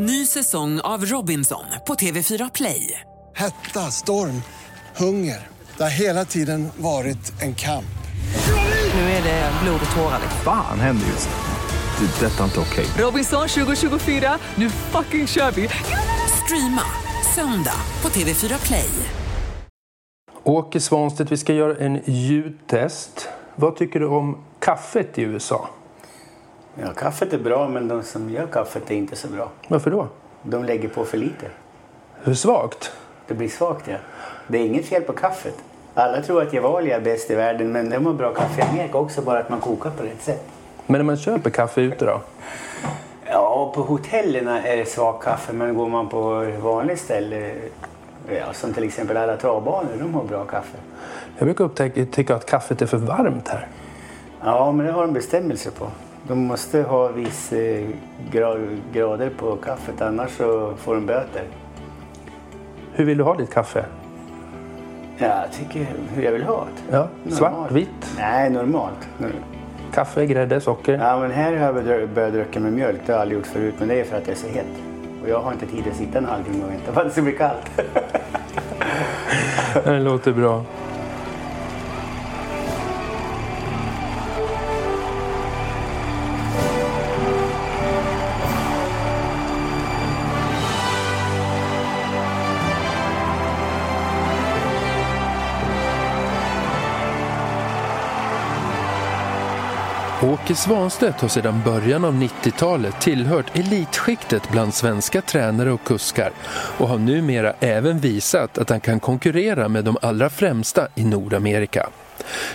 Ny säsong av Robinson på TV4 Play. Hetta, storm, hunger. Det har hela tiden varit en kamp. Nu är det blod och tårar. Fan händer just nu. Det. är Detta är inte okej. Robinson 2024, nu fucking kör vi! Streama söndag på TV4 Play. Åke Svanstedt, vi ska göra en ljudtest. Vad tycker du om kaffet i USA? Ja, kaffet är bra, men de som gör kaffet är inte så bra. Varför då? De lägger på för lite. Hur svagt? Det blir svagt, ja. Det är inget fel på kaffet. Alla tror att Gevalia är bäst i världen, men de har bra kaffe i Amerika också, bara att man kokar på rätt sätt. Men när man köper kaffe ute då? Ja, på hotellen är det svagt kaffe, men går man på vanligt ställe, ja, som till exempel alla travbanor, de har bra kaffe. Jag brukar upptäcka tycka att kaffet är för varmt här. Ja, men det har de bestämmelser på. De måste ha viss eh, gra- grader på kaffet, annars så får de böter. Hur vill du ha ditt kaffe? Ja, jag tycker hur jag vill ha det. Ja, svart, vitt, Nej, normalt. kaffe, grädde, socker. Ja, men här har jag börjat dricka med mjölk. Det har jag aldrig gjort förut, men det är för att det är så hett. Och jag har inte tid att sitta en halvtimme och vänta på att det ska bli kallt. Det låter bra. Åke Svanstedt har sedan början av 90-talet tillhört elitskiktet bland svenska tränare och kuskar och har numera även visat att han kan konkurrera med de allra främsta i Nordamerika.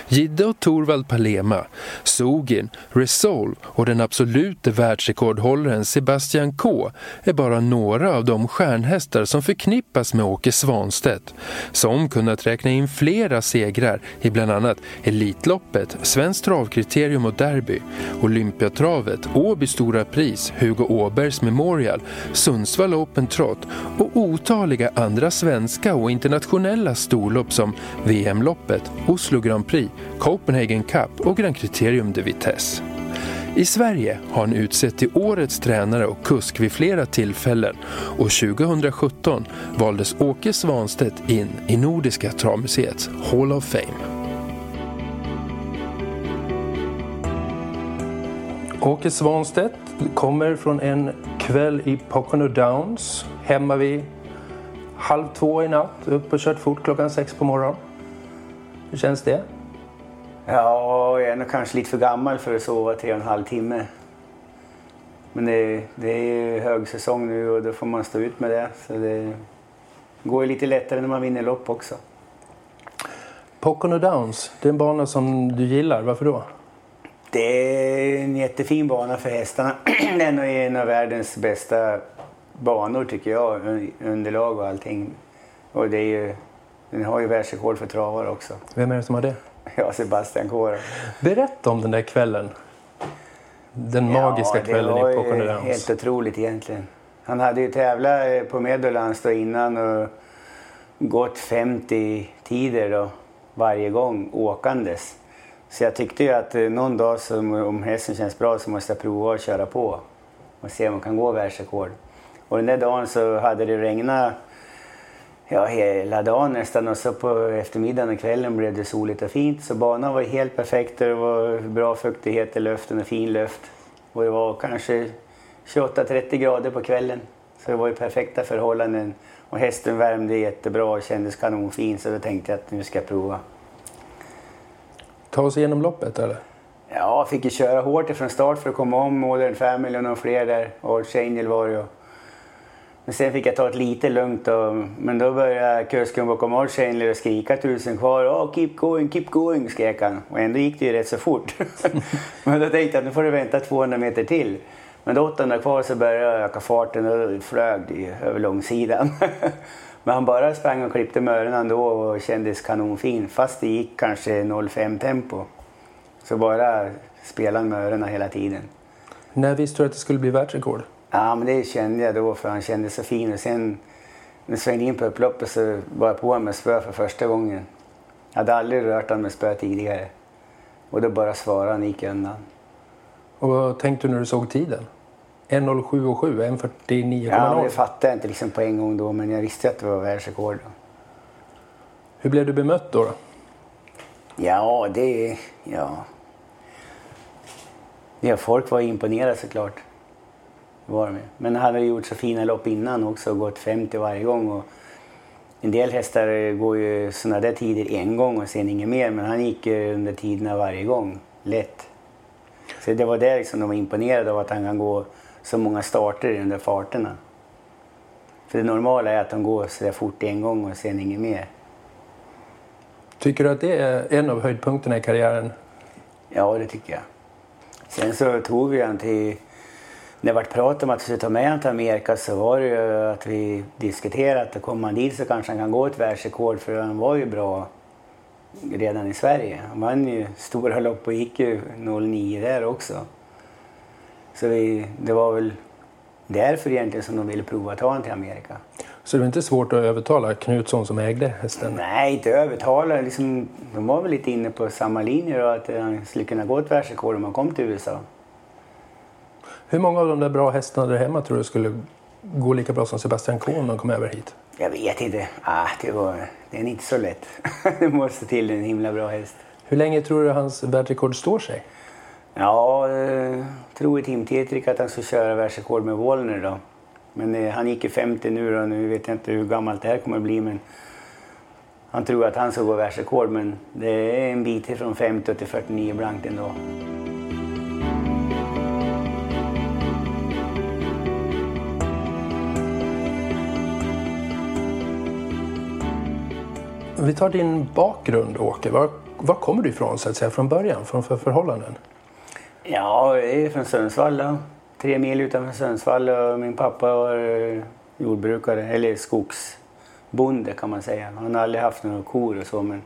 Gidde och Torvald Palema, Sogin, Resolve och den absolute världsrekordhållaren Sebastian K är bara några av de stjärnhästar som förknippas med Åke Svanstedt, som kunnat räkna in flera segrar i bland annat Elitloppet, Svenskt travkriterium och derby, Olympiatravet, Åby Stora Pris, Hugo Åbergs Memorial, Sundsvall Open Trot och otaliga andra svenska och internationella storlopp som VM-loppet, Oslo Grand Prix, Copenhagen Cup och Grand Criterium de Vitesse. I Sverige har han utsett till årets tränare och kusk vid flera tillfällen och 2017 valdes Åke Svanstedt in i Nordiska travmuseets Hall of Fame. Åke Svanstedt kommer från en kväll i Pocono Downs hemma vid halv två i natt, upp och kört fort klockan sex på morgonen. Hur känns det? Ja, jag är nog kanske lite för gammal för att sova tre och en halv timme. Men det, det är ju högsäsong nu och då får man stå ut med det. Så det går lite lättare när man vinner lopp också. Pocono Downs, det är en bana som du gillar. Varför då? Det är en jättefin bana för hästarna. Den är en av världens bästa banor tycker jag. Underlag och allting. Och det är ju, den har ju världsrekord för travare också. Vem är det som har det? Ja, Sebastian Kåre. Berätta om den där kvällen. Den magiska kvällen det i Pocono var ju Downs. helt otroligt egentligen. Han hade ju tävlat eh, på Meadowlands då innan och gått 50 tider då, varje gång åkandes. Så jag tyckte ju att eh, någon dag som, om hästen känns bra så måste jag prova att köra på och se om man kan gå världsrekord. Och den där dagen så hade det regnat ja, hela dagen nästan och så på eftermiddagen och kvällen blev det soligt och fint. Så banan var helt perfekt och det var bra fuktighet i luften och fin luft. Och det var kanske 28-30 grader på kvällen. Så det var ju perfekta förhållanden. Och hästen värmde jättebra och kändes kanonfin så då tänkte jag att nu ska jag prova. Ta oss igenom loppet eller? Ja, fick ju köra hårt ifrån start för att komma om Modern Family och några fler där. Arch Angel var det. Men sen fick jag ta det lite lugnt och, men då började kusken bakom Odd Angel och skrika tusen kvar. Oh, keep going, keep going, skrek han. Och ändå gick det ju rätt så fort. men då tänkte jag att nu får du vänta 200 meter till. Men då 800 kvar så började jag öka farten och då flög det ju över långsidan. men han bara sprang och klippte med öronen och kändes kanonfin. Fast det gick kanske 0,5 tempo. Så bara spelade han med öronen hela tiden. När visste du att det skulle bli världsrekord? Ja, men det kände jag då för han kändes så fin. Och sen när jag svängde in på upploppet så var jag på honom med spö för första gången. Jag hade aldrig rört honom med spö tidigare. Och då bara svarade han och gick undan. Och vad tänkte du när du såg tiden? 1.07,7, 1.49,0. Ja, det fattade jag inte liksom på en gång då, men jag visste att det var världsrekord. Hur blev du bemött då? då? Ja, det... Ja. ja, folk var imponerade såklart. Var de. Men hade gjort så fina lopp innan också och gått 50 varje gång. Och en del hästar går ju sådana där tider en gång och sen inget mer. Men han gick ju under tiderna varje gång. Lätt. Så det var där liksom de var imponerade av att han kan gå så många starter i de där farterna. För det normala är att de går så där fort en gång och sen inget mer. Tycker du att det är en av höjdpunkterna i karriären? Ja, det tycker jag. Sen så tog vi han till... Det vart prat om att vi skulle ta med honom till Amerika så var det ju att vi diskuterade att kommer han dit så kanske han kan gå ett världsrekord för han var ju bra redan i Sverige. Han vann ju stora lopp och gick ju 09 där också. Så vi, det var väl därför egentligen som de ville prova att ta honom till Amerika. Så det var inte svårt att övertala Knutsson som ägde hästen? Nej, inte övertala. Liksom, de var väl lite inne på samma linje då, att han skulle kunna gå ett världsrekord om han kom till USA. Hur många av de där bra hästarna där hemma tror du skulle gå lika bra som Sebastian Kohn när de kom över hit? Jag vet inte. Ah, det, var, det är inte så lätt. det måste till en himla bra häst. Hur länge tror du hans världsrekord står sig? Ja, eh, tror i Tim Tetrik att han ska köra världsrekord med Wallner då. Men eh, han gick i 50 nu då. Nu vet jag inte hur gammalt det här kommer att bli men han tror att han ska gå världsrekord men det är en bit ifrån 50 till 49 blankt ändå. Vi tar din bakgrund Åke. Var, var kommer du ifrån så att säga från början? Från för förhållanden? Ja, jag är från Sundsvall då. Tre mil utanför Sundsvall och min pappa var eh, jordbrukare, eller skogsbonde kan man säga. Han har aldrig haft några kor och så men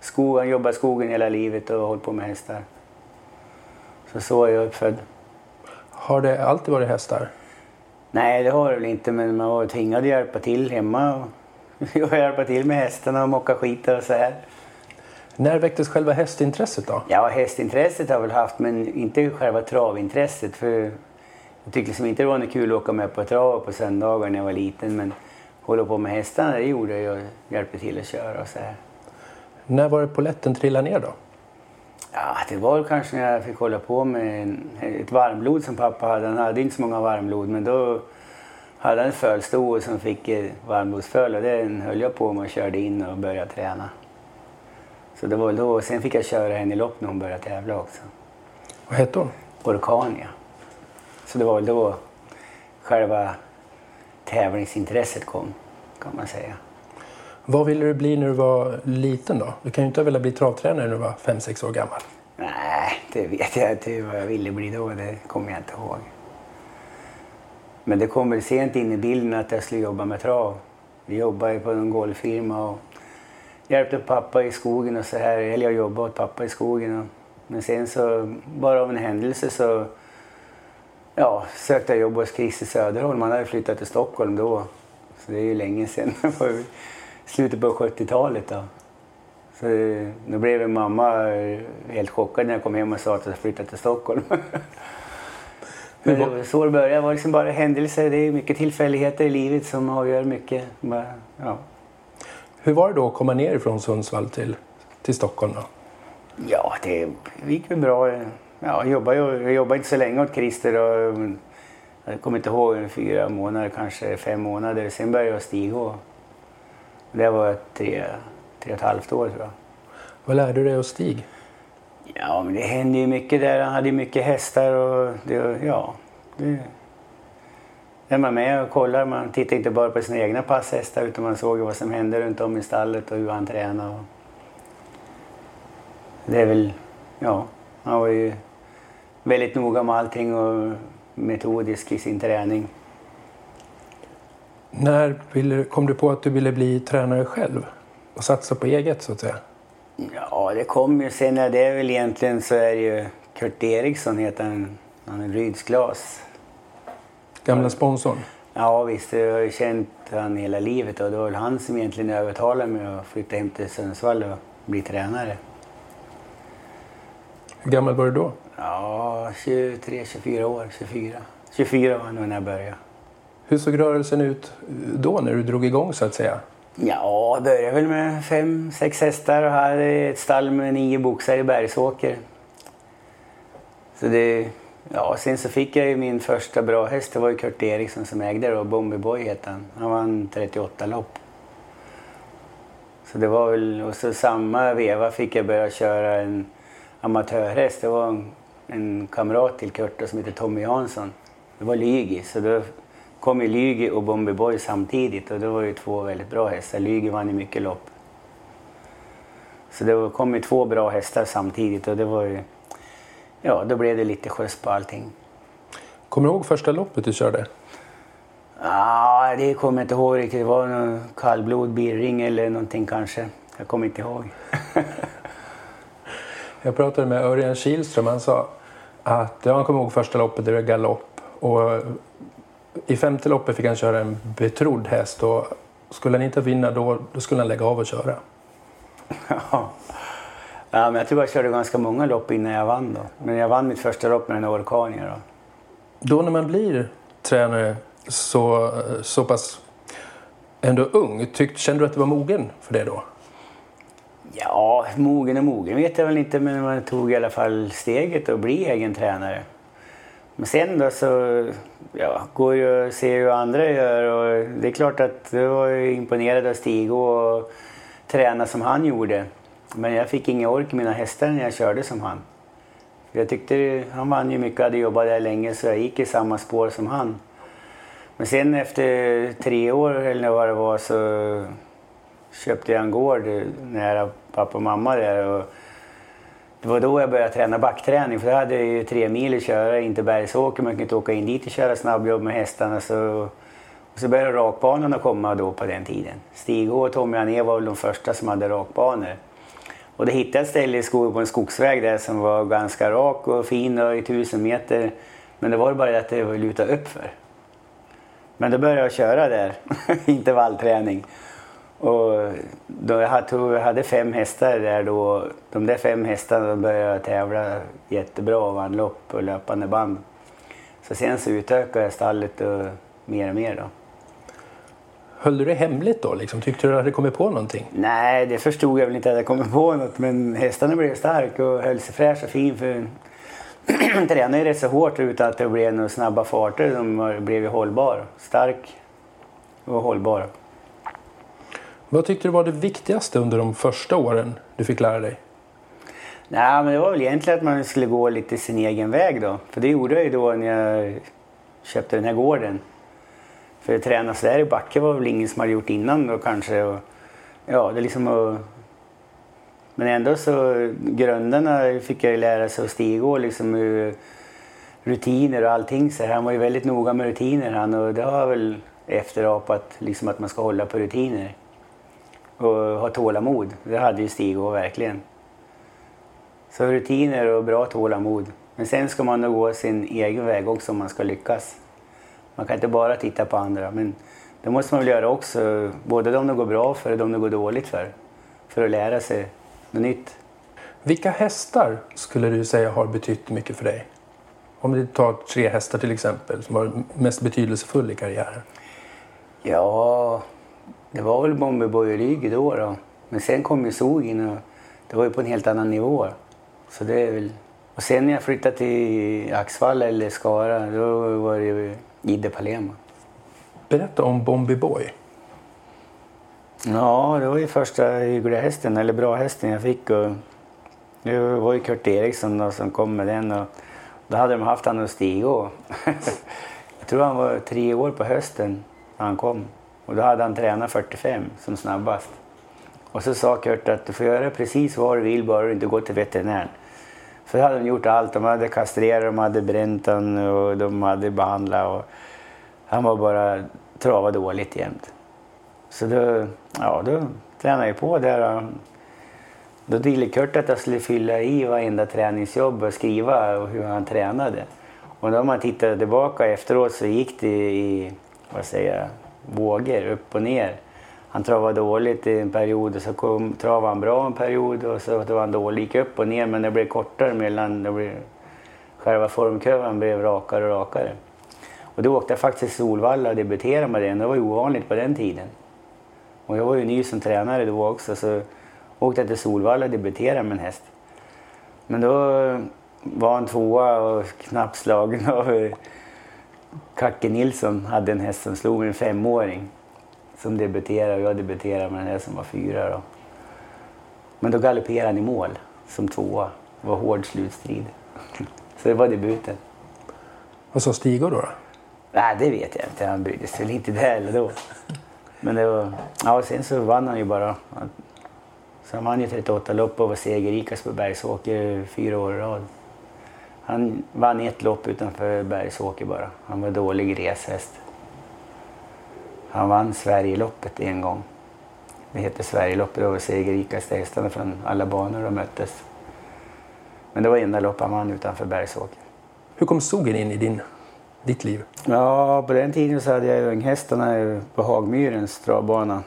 skog, han jobbat i skogen hela livet och hållit på med hästar. Så så är jag uppfödd. Har det alltid varit hästar? Nej, det har det väl inte men man var tvingad att hjälpa till hemma. Och jag hjälpa till med hästarna och mocka skit och så här. När väcktes själva hästintresset då? Ja, hästintresset har jag väl haft men inte själva travintresset. För jag tyckte liksom inte det var något kul att åka med på trav på söndagar när jag var liten. Men hålla på med hästarna, det gjorde jag. Hjälpte till att köra och så här. När var det poletten trillade ner då? Ja, det var kanske när jag fick hålla på med ett varmblod som pappa hade. Han hade inte så många varmblod men då hade en fölsto som fick varmblodsföl och den höll jag på med och körde in och började träna. Så det var då. Sen fick jag köra henne i lopp när hon började tävla också. Vad hette hon? Orkania. Så det var väl då själva tävlingsintresset kom, kan man säga. Vad ville du bli när du var liten då? Du kan ju inte ha velat bli travtränare när du var 5-6 år gammal. Nej, det vet jag inte vad jag ville bli då. Det kommer jag inte ihåg. Men det kom väl sent in i bilden att jag skulle jobba med trav. Vi jobbade på en golffirma och hjälpte pappa i skogen och så här. Eller jag jobbade åt pappa i skogen. Och, men sen så, bara av en händelse så ja, sökte jag jobb hos Christer Söderholm. Han hade flyttat till Stockholm då. Så det är ju länge sedan. Slutet på 70-talet då. Så eh, då blev mamma eh, helt chockad när jag kom hem och sa att jag flyttat till Stockholm. Men det var så det började. Det var liksom bara händelser. Det är mycket tillfälligheter i livet som avgör mycket. Ja. Hur var det då att komma ner från Sundsvall till, till Stockholm? Då? Ja, det gick väl bra. Ja, jag, jobbade, jag jobbade inte så länge åt Christer. Och, jag kommer inte ihåg, fyra månader, kanske fem månader. Sen började jag stiga. Det var tre, tre och ett halvt år tror jag. Vad lärde du dig av Stig? Ja, men det hände ju mycket där. Han hade mycket hästar och det, ja. Det, är man med och kollar, man tittar inte bara på sina egna passhästar utan man såg vad som hände runt om i stallet och hur han tränade. Det är väl, ja, han var ju väldigt noga med allting och metodisk i sin träning. När kom du på att du ville bli tränare själv och satsa på eget så att säga? Ja, det kom ju sen. Det är väl egentligen så är det ju Kurt Eriksson heter han. Han är Rydsglas. Gamla sponsorn? Ja visst, jag har ju känt han hela livet och det var väl han som egentligen övertalade mig att flytta hem till Sundsvall och bli tränare. Hur gammal var du då? Ja, 23, 24 år, 24. 24 var han nog när jag började. Hur såg rörelsen ut då när du drog igång så att säga? Ja, jag började väl med fem, sex hästar och hade ett stall med nio boxar i Bergsåker. Så det, ja, sen så fick jag ju min första bra häst. Det var ju Kurt Eriksson som ägde det och Bombi Boy hette han. Han vann 38 lopp. Så det var väl, och så samma veva fick jag börja köra en amatörhäst. Det var en, en kamrat till Kurt som heter Tommy Jansson. Det var Lygi, så då kom ju Lygi och Bombi Boy samtidigt och det var ju två väldigt bra hästar. Lygi vann ju mycket lopp. Så det kom ju två bra hästar samtidigt och det var ju, ja då blev det lite skjuts på allting. Kommer du ihåg första loppet du körde? Ja, det kommer jag inte ihåg riktigt. Det var någon kallblod, birring eller någonting kanske. Jag kommer inte ihåg. jag pratade med Örjan Kihlström. Han sa att ja, han kommer ihåg första loppet, det var galopp. Och i femte loppet fick han köra en betrodd häst och skulle han inte vinna då, då skulle han lägga av och köra. Ja. ja, men jag tror jag körde ganska många lopp innan jag vann då. Men jag vann mitt första lopp med den Orkania då. Då när man blir tränare så, så pass ändå ung, tyckte, kände du att du var mogen för det då? Ja, mogen och mogen vet jag väl inte men man tog i alla fall steget att bli egen tränare. Men sen då så ja, går ju och ser hur andra gör och det är klart att jag var imponerad av Stig och träna som han gjorde. Men jag fick ingen ork i mina hästar när jag körde som han. Jag tyckte han vann ju mycket, hade jobbat där länge så jag gick i samma spår som han. Men sen efter tre år eller vad det var så köpte jag en gård nära pappa och mamma där. Och det var då jag började träna backträning för då hade jag ju tre mil att köra in till Bergsåker. Man kunde inte åka in dit och köra snabbjobb med hästarna. Så, och så började rakbanorna komma då på den tiden. Stig H och Tommy Ané var väl de första som hade rakbanor. Och det hittade ett ställe i skogen på en skogsväg där som var ganska rak och fin och i tusen meter. Men det var bara det att det var luta uppför. Men då började jag köra där, intervallträning. Och då jag, hade, jag hade fem hästar där då. De där fem hästarna började jag tävla jättebra och vann lopp och löpande band. Så sen så utökade jag stallet och mer och mer då. Höll du det hemligt då? Liksom? Tyckte du att du hade kommit på någonting? Nej, det förstod jag väl inte att jag kommit på något. Men hästarna blev starka och höll sig fräsch och fin. För tränade ju rätt så hårt utan att det blev några snabba farter. De blev ju hållbar. Stark och hållbar. Vad tyckte du var det viktigaste under de första åren du fick lära dig? Nej, men det var väl egentligen att man skulle gå lite sin egen väg då. För det gjorde jag ju då när jag köpte den här gården. För att träna sådär i backe var väl ingen som hade gjort innan då kanske. Och, ja, det liksom och, Men ändå så grunderna fick jag ju lära sig att stiga och liksom hur, rutiner och allting. Så han var ju väldigt noga med rutiner han och det har väl efterapat liksom att man ska hålla på rutiner och ha tålamod. Det hade ju Stig och verkligen. Så rutiner och bra tålamod. Men sen ska man nog gå sin egen väg också om man ska lyckas. Man kan inte bara titta på andra. Men det måste man väl göra också. Både de det går bra för och de det går dåligt för. För att lära sig något nytt. Vilka hästar skulle du säga har betytt mycket för dig? Om du tar tre hästar till exempel som var mest betydelsefull i karriären. Ja, det var väl Bomberboy och Lyge då, då. Men sen kom ju Sogin och det var ju på en helt annan nivå. Så det är väl... Och sen när jag flyttade till Axvalla eller Skara, då var det ju Jidde Palema. Berätta om Bombi Boy. Ja, det var ju första hyggliga hästen, eller bra hästen jag fick. Och det var ju Kurt Eriksson då, som kom med den. Och då hade de haft han och Stig och Jag tror han var tre år på hösten när han kom. Och då hade han tränat 45 som snabbast. Och så sa Kurt att du får göra precis vad du vill bara du inte går till veterinären. För då hade de gjort allt. De hade kastrerat, de hade bränt honom och de hade behandlat. Och han var bara trava dåligt jämt. Så då, ja, då tränade jag på där. Då ville Kurt att jag skulle fylla i varenda träningsjobb och skriva hur han tränade. Och då om man tittar tillbaka efteråt så gick det i, vad säger jag, vågor upp och ner. Han travade dåligt i en period och så kom, travade han bra en period och så var han dålig. Gick upp och ner men det blev kortare mellan, det blev, själva formkurvan blev rakare och rakare. Och då åkte jag faktiskt till Solvalla och debuterade med den. Det var ju ovanligt på den tiden. Och jag var ju ny som tränare då också så åkte jag till Solvalla och debuterade med en häst. Men då var han tvåa och knappt slagen av Kacke Nilsson hade en häst som slog en femåring som debuterade och jag debuterade med den här som var fyra. Då. Men då galopperade han i mål som tvåa. Det var hård slutstrid. Så det var debuten. Vad sa Stig då? då? Nej, det vet jag inte. Han brydde sig väl inte det heller då. Men det var... Ja, sen så vann han ju bara. Så han vann ju 38 lopp och var segerrikast på Bergsåker fyra år i rad. Han vann ett lopp utanför Bergsåker bara. Han var dålig reshäst. Han vann Sverigeloppet en gång. Det heter Sverigeloppet. Det var segerrikaste hästarna från alla banor de möttes. Men det var enda lopp han vann utanför Bergsåker. Hur kom Sogen in i din, ditt liv? Ja, på den tiden så hade jag unghästarna på Hagmyrens travbana.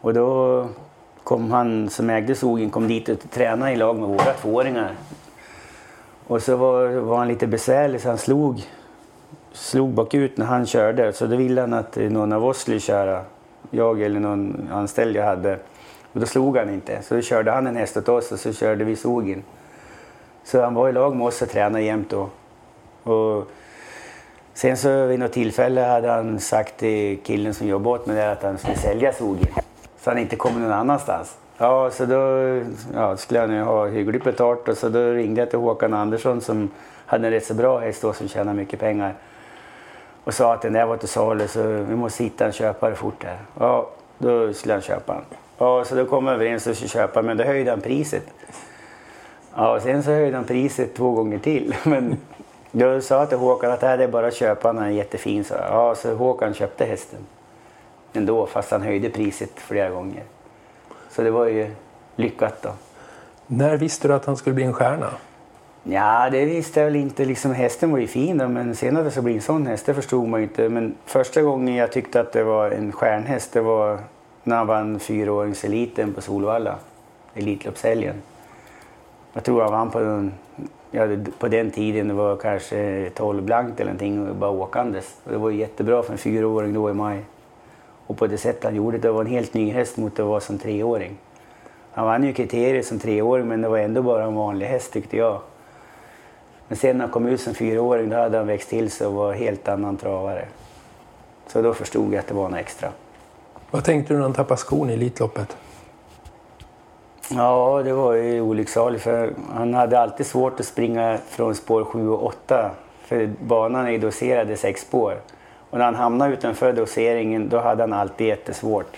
Och då kom han som ägde Sogen kom dit och tränade i lag med våra tvååringar. Och så var, var han lite besvärlig så han slog, slog bakut när han körde. Så då ville han att någon av oss skulle köra. Jag eller någon anställd jag hade. Och då slog han inte. Så då körde han en häst åt oss och så körde vi Sogin. Så han var i lag med oss och tränade jämt då. Och sen så vid något tillfälle hade han sagt till killen som jobbade åt mig att han skulle sälja Sogin. Så han inte kom någon annanstans. Ja, så då ja, skulle han ju ha hyggligt betalt och så då ringde jag till Håkan Andersson som hade en rätt så bra häst då som tjänade mycket pengar. Och sa att den där var till salu så vi måste hitta en köpare fort här. Ja, då skulle han köpa den. Ja, så då kom vi överens och skulle köpa men då höjde han priset. Ja, och sen så höjde han priset två gånger till. Men då sa jag till Håkan att det här är bara att köpa, den, den är jättefin. Så, ja, så Håkan köpte hästen ändå fast han höjde priset flera gånger. Så det var ju lyckat då. När visste du att han skulle bli en stjärna? Ja, det visste jag väl inte. Liksom, hästen var ju fin då, men sen att det skulle bli en sån häst, det förstod man ju inte. Men första gången jag tyckte att det var en stjärnhäst, det var när han vann fyraåringseliten på Solvalla. Elitloppshelgen. Jag tror han vann på, en, ja, på den tiden, det var kanske 12 blankt eller någonting, bara åkandes. Och det var jättebra för en fyraåring då i maj. Och på det sätt han gjorde det var en helt ny häst mot det var som treåring. Han vann ju kriterier som treåring men det var ändå bara en vanlig häst tyckte jag. Men sen när han kom ut som fyraåring då hade han växt till sig och var helt annan travare. Så då förstod jag att det var något extra. Vad tänkte du när han tappade skon i Elitloppet? Ja, det var ju olycksaligt för han hade alltid svårt att springa från spår 7 och 8. För banan är doserad i sex spår. Och när han hamnade utanför doseringen då hade han alltid jättesvårt.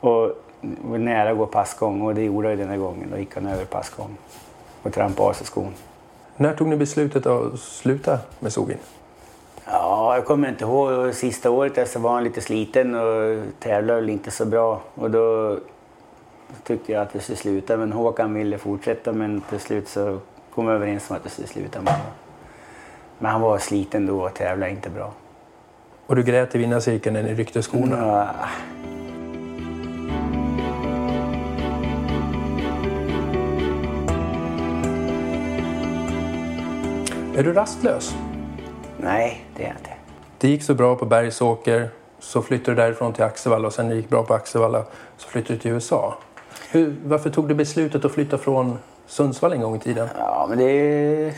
Och var nära att gå passgång och det gjorde han den här gången. Då gick han över passgång och trampade av sig skon. När tog ni beslutet att sluta med Sogin? Ja, jag kommer inte ihåg. Sista året där så var han lite sliten och tävlade väl inte så bra. Och då tyckte jag att vi skulle sluta. Men Håkan ville fortsätta men till slut så kom vi överens om att vi skulle sluta med honom. Men han var sliten då och tävlade inte bra. Och du grät i vinnarcirkeln när ni ryckte skorna? Ja. Är du rastlös? Nej, det är jag inte. Det gick så bra på Bergsåker, så flyttade du därifrån till Axevalla och sen det gick bra på Axevalla så flyttade du till USA. Hur, varför tog du beslutet att flytta från Sundsvall en gång i tiden? Ja, men det,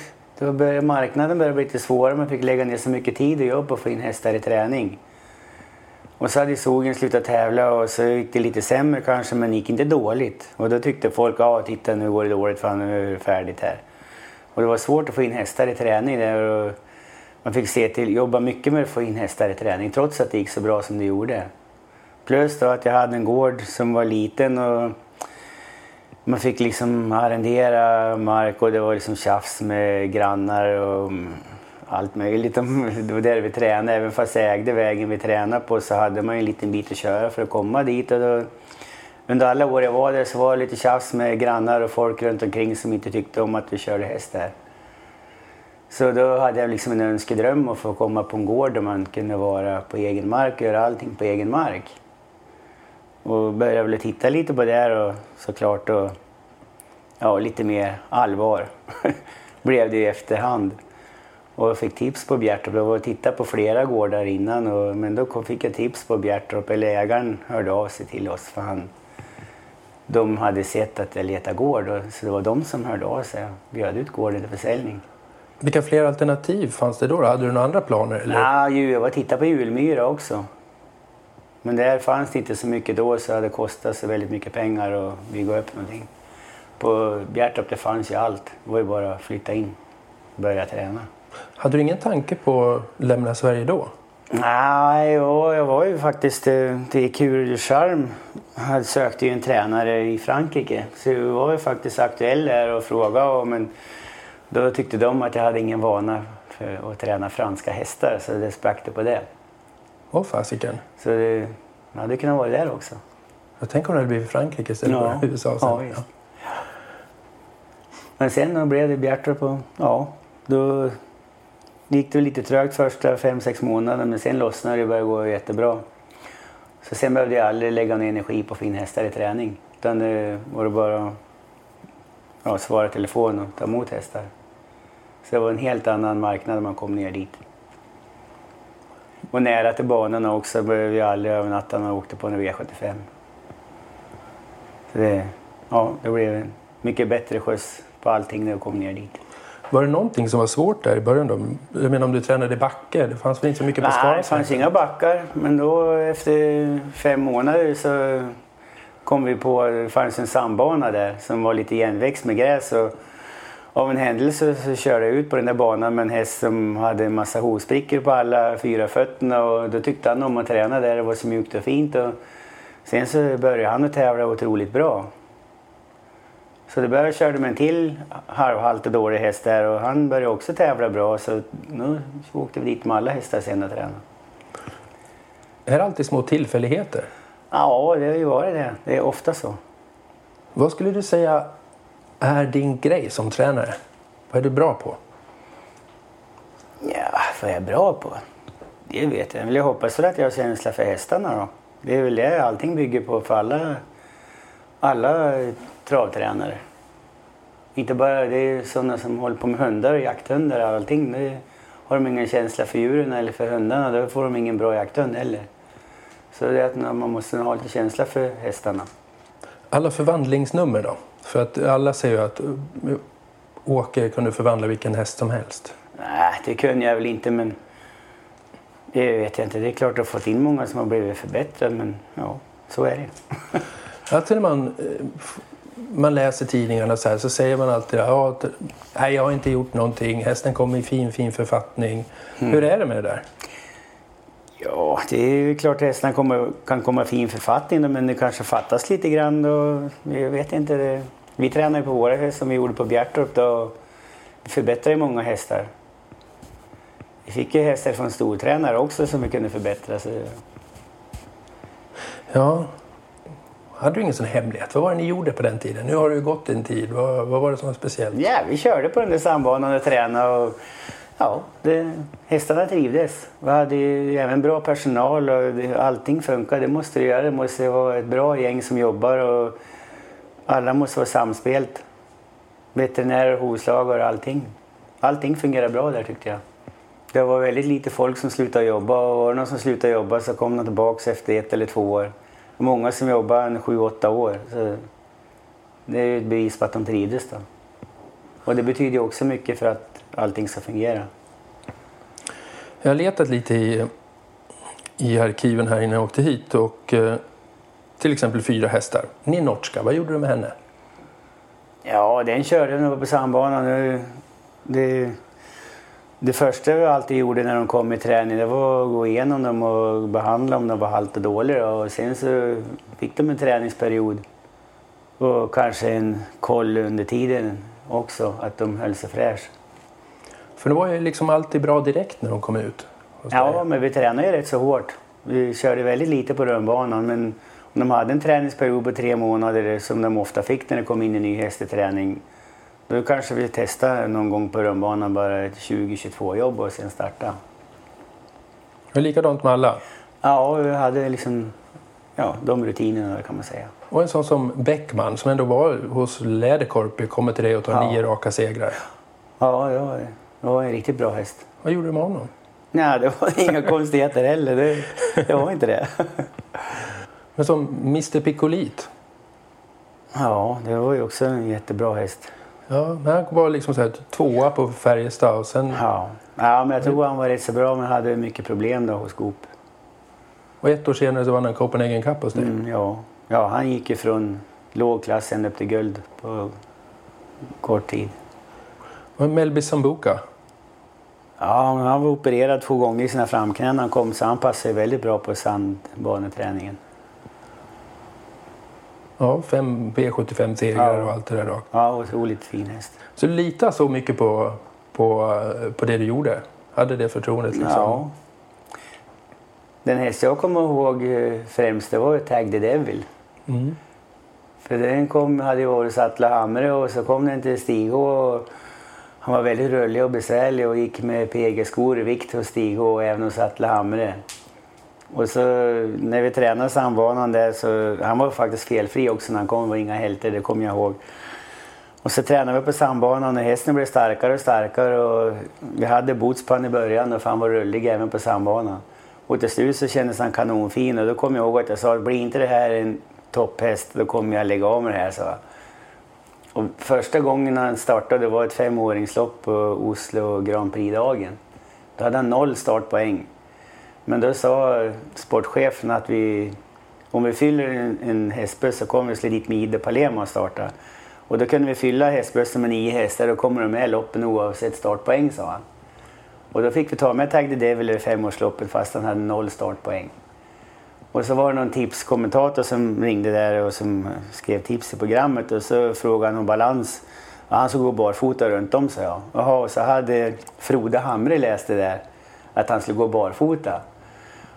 då började marknaden började bli lite svårare. Man fick lägga ner så mycket tid och jobb på att få in hästar i träning. Och så hade Sogen slutat tävla och så gick det lite sämre kanske, men det gick inte dåligt. Och då tyckte folk, ja titta nu går det dåligt för nu är det färdigt här. Och det var svårt att få in hästar i träning där. Och man fick se till, jobba mycket med att få in hästar i träning trots att det gick så bra som det gjorde. Plus då att jag hade en gård som var liten och man fick liksom arrendera mark och det var liksom tjafs med grannar och mm, allt möjligt. Det var där vi tränade. Även fast jag ägde vägen vi tränade på så hade man ju en liten bit att köra för att komma dit. Och då, under alla år jag var där så var det lite tjafs med grannar och folk runt omkring som inte tyckte om att vi körde häst där. Så då hade jag liksom en önskedröm att få komma på en gård där man kunde vara på egen mark och göra allting på egen mark. Och började väl titta lite på det och såklart och ja, lite mer allvar blev det i efterhand. och fick tips på Bjärtorp. Jag var och tittade på flera gårdar innan och, men då fick jag tips på Bjärtorp. Eller ägaren hörde av sig till oss för han, de hade sett att jag letade gård och, så det var de som hörde av sig och bjöd ut gården till försäljning. Vilka fler alternativ fanns det då? Hade du några andra planer? Eller? Ja, jag var tittade på Julmyra också. Men där fanns det inte så mycket då så det kostat så väldigt mycket pengar att bygga upp någonting. På Bjärtorp det fanns ju allt. Det var ju bara att flytta in och börja träna. Hade du ingen tanke på att lämna Sverige då? Nej, ja, jag var ju faktiskt eh, till Kur Charm. Jag sökte ju en tränare i Frankrike. Så jag var ju faktiskt aktuell där och frågade. Men då tyckte de att jag hade ingen vana för att träna franska hästar. Så det sprack det på det. Åh fasiken. Så det hade kunnat vara där också. Jag tänker om det hade blivit Frankrike istället Ja. för USA sen. Ja, visst. Men sen då blev det Bjärtorp och ja, då gick det lite trögt första fem sex månader men sen lossnade det och började gå jättebra. Så sen behövde jag aldrig lägga ner energi på finhästar i träning. Utan det var det bara att ja, svara telefon och ta emot hästar. Så det var en helt annan marknad när man kom ner dit. Och nära till banorna också behövde jag aldrig övernatta när jag åkte på en V75. Så det, ja, det blev mycket bättre skjuts på allting när jag kom ner dit. Var det någonting som var svårt där i början då? Jag menar om du tränade i backe, det fanns väl inte så mycket på Nej, det fanns inga backar. Men då efter fem månader så kom vi på att det fanns en sandbana där som var lite igenväxt med gräs. Och av en händelse så körde jag ut på den där banan med en häst som hade en massa hovsprickor på alla fyra fötterna och då tyckte han om att träna där. Det var så mjukt och fint. Och sen så började han att tävla otroligt bra. Så det började körde med en till halvhalt och dålig häst där och han började också tävla bra så nu åkte vi dit med alla hästar sen och tränade. Är det alltid små tillfälligheter? Ja, det har ju varit det. Det är ofta så. Vad skulle du säga är din grej som tränare? Vad är du bra på? Ja, vad är jag bra på? Det vet jag. Jag hoppas väl att jag har känsla för hästarna då. Det är väl det allting bygger på för alla, alla travtränare. Inte bara det är sådana som håller på med hundar och jakthundar och allting. Det har de ingen känsla för djuren eller för hundarna då får de ingen bra jakthund heller. Så det är att man måste ha lite känsla för hästarna. Alla förvandlingsnummer då? För att alla säger ju att uh, Åke kunde förvandla vilken häst som helst. Nej, det kunde jag väl inte men det vet jag inte. Det är klart att jag har fått in många som har blivit förbättrade men ja, så är det. Alltid när man, eh, man läser tidningarna så här så säger man alltid ja, att, nej jag har inte gjort någonting, hästen kommer i fin fin författning. Hur är det med det där? Ja, det är klart att hästarna kommer, kan komma i fin författning men det kanske fattas lite grann då. Jag vet inte. Det. Vi tränar ju på våra hästar som vi gjorde på Bjärtorp då. Vi förbättrar ju många hästar. Vi fick ju hästar från stortränare också som vi kunde förbättra. Så Ja, hade du ingen sån hemlighet? Vad var det ni gjorde på den tiden? Nu har det ju gått en tid. Vad, vad var det som var speciellt? Ja, vi körde på den där sandbanan och tränade och ja, det, hästarna trivdes. Vi hade ju även bra personal och det, allting funkade. Det måste det göra. Det måste vara ett bra gäng som jobbar och alla måste vara samspelt. Veterinärer, hovslagare och allting. Allting fungerar bra där tyckte jag. Det var väldigt lite folk som slutade jobba och var det någon som slutade jobba så kom de tillbaka efter ett eller två år. Många som jobbade en sju, åtta år. Så det är ju ett bevis på att de trivdes då. Och det betyder ju också mycket för att allting ska fungera. Jag har letat lite i, i arkiven här innan jag åkte hit och eh, till exempel fyra hästar. Ninotchka, vad gjorde du med henne? Ja, den körde nog på sandbanan. Det, det, det första vi alltid gjorde när de kom i träning det var att gå igenom dem och behandla om de var halt och dåliga. Och sen så fick de en träningsperiod och kanske en koll under tiden också, att de höll sig fräsch. För det var ju liksom alltid bra direkt när de kom ut. Ja, men vi tränade ju rätt så hårt. Vi körde väldigt lite på rundbanan men om de hade en träningsperiod på tre månader som de ofta fick när det kom in en ny häst i träning då kanske vi testade någon gång på rundbanan bara ett 20-22 jobb och sen starta. Är likadant med alla. Ja, vi hade liksom ja, de rutinerna kan man säga. Och en sån som Bäckman som ändå var hos Läderkorpi kommer till dig och tar Ja. nio raka segrar. Ja, ja, Det var en riktigt bra häst. Vad gjorde du med honom? Nej, det var inga konstigheter heller. Det, det var inte det. Men som Mr Piccolit. Ja, det var ju också en jättebra häst. Ja, men han var liksom så här tvåa på Färjestad och sen... Ja. ja, men jag tror han var rätt så bra men hade mycket problem då hos Goop. Och ett år senare så vann han Copenhagen Cup hos dig. Mm, ja. ja, han gick ju från låg klass ända upp till guld på kort tid. Och Melby Sambuca. Ja, men han var opererad två gånger i sina framknän han kom så han passade väldigt bra på sandbaneträningen. Ja, fem V75-segrar Ja. och allt det där då. Ja, otroligt fin häst. Så du litar så mycket på, på, på det du gjorde? Hade det förtroendet liksom? Ja. Den häst jag kommer ihåg eh, främst det var Tag the Devil. Mm. För den kom, hade ju varit Sattla Hamre och så kom den till Stig och han var väldigt rörlig och besvärlig och gick med PG-skor i vikt hos Stig och även hos Atle Hamre. Och så när vi tränade sambanan där så, han var faktiskt felfri också när han kom, det var inga hälter, det kommer jag ihåg. Och så tränade vi på sambanan och hästen blev starkare och starkare och vi hade boots på honom i början och för han var rullig även på sambanan. Och till slut så kändes han kanonfin och då kom jag ihåg att jag sa, blir inte det här en topphäst då kommer jag lägga av med det här, så. Och första gången han startade var ett femåringslopp på Oslo Grand Prix-dagen. Då hade han noll startpoäng. Men då sa sportchefen att vi, om vi fyller en, en hästbuss så kommer vi slå dit med Ide Palema och starta. Och då kunde vi fylla hästbussen med nio hästar och kommer de med loppen oavsett startpoäng, sa han. Och då fick vi ta med Tag the Devil i femårsloppet fast han hade noll startpoäng. Och så var det någon tipskommentator som ringde där och som skrev tips i programmet och så frågade han om balans. Och han skulle gå barfota runt om, sa jag. Jaha, och så hade Frode Hamre läst det där, att han skulle gå barfota.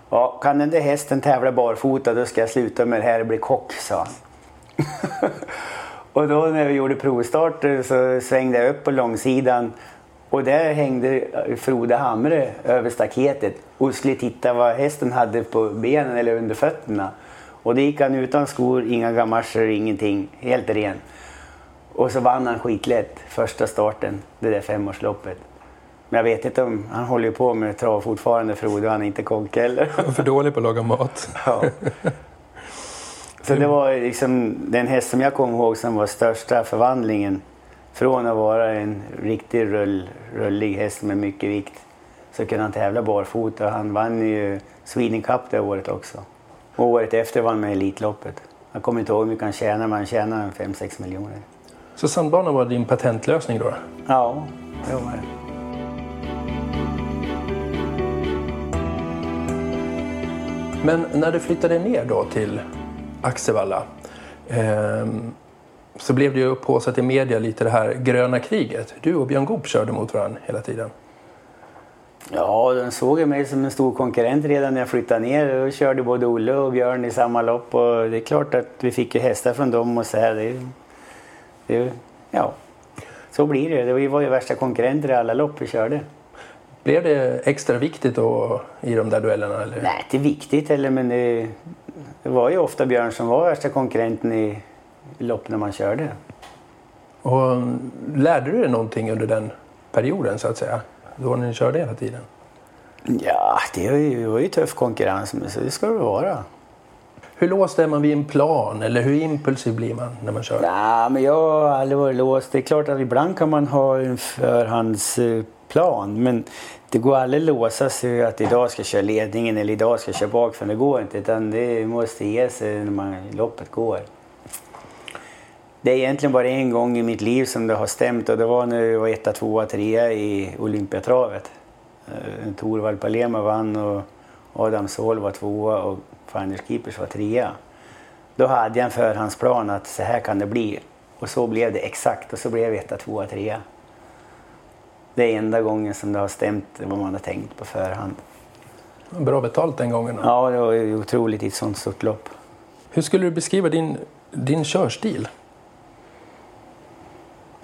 Ja, kan den där hästen tävla barfota då ska jag sluta med det här och bli kock, sa han. och då när vi gjorde provstarter så svängde jag upp på långsidan och där hängde Frode Hamre över staketet och skulle titta vad hästen hade på benen eller under fötterna. Och det gick han utan skor, inga gamascher, ingenting. Helt ren. Och så vann han skitlätt första starten, det där femårsloppet. Men jag vet inte om, han håller på med trav fortfarande Frode, han är inte kock heller. För dålig på att laga mat. Ja. Så det var liksom den häst som jag kommer ihåg som var största förvandlingen. Från att vara en riktig rull, rullig häst med mycket vikt så kunde han tävla barfota. Han vann ju Sweden Cup det året också. Och året efter vann han Elitloppet. Jag kommer inte ihåg hur mycket han tjänade, men han tjänade 5-6 miljoner. Så sandbanan var din patentlösning då? Ja, det var det. Men när du flyttade ner då till Axevalla ehm, så blev det ju upphaussat i media lite det här gröna kriget. Du och Björn Goop körde mot varandra hela tiden. Ja, de såg mig som en stor konkurrent redan när jag flyttade ner. Då körde både Olle och Björn i samma lopp och det är klart att vi fick ju hästar från dem och så här. Det, det, ja, så blir det. Vi var ju värsta konkurrenter i alla lopp vi körde. Blev det extra viktigt då i de där duellerna? Eller? Nej, inte viktigt heller men det, det var ju ofta Björn som var värsta konkurrenten i lopp när man körde. Och lärde du dig någonting under den perioden så att säga? Då ni körde hela tiden? Ja, det var ju, det var ju tuff konkurrens men så det ska det vara. Hur låst är man vid en plan eller hur impulsiv blir man när man kör? Nej, men jag har aldrig varit låst. Det är klart att ibland kan man ha en förhandsplan men det går aldrig att låsa sig att idag ska jag köra ledningen eller idag ska jag köra bakifrån. Det går inte utan det måste ge sig när man, loppet går. Det är egentligen bara en gång i mitt liv som det har stämt och det var när jag var etta, tvåa, trea i Olympiatravet. Eh, Torvald Palema vann och Adam Sohl var tvåa och Finders Keepers var trea. Då hade jag en förhandsplan att så här kan det bli. Och så blev det exakt och så blev jag etta, tvåa, trea. Det är enda gången som det har stämt vad man har tänkt på förhand. Bra betalt den gången. då. Ja, det var otroligt i ett sånt stort lopp. Hur skulle du beskriva din, din körstil?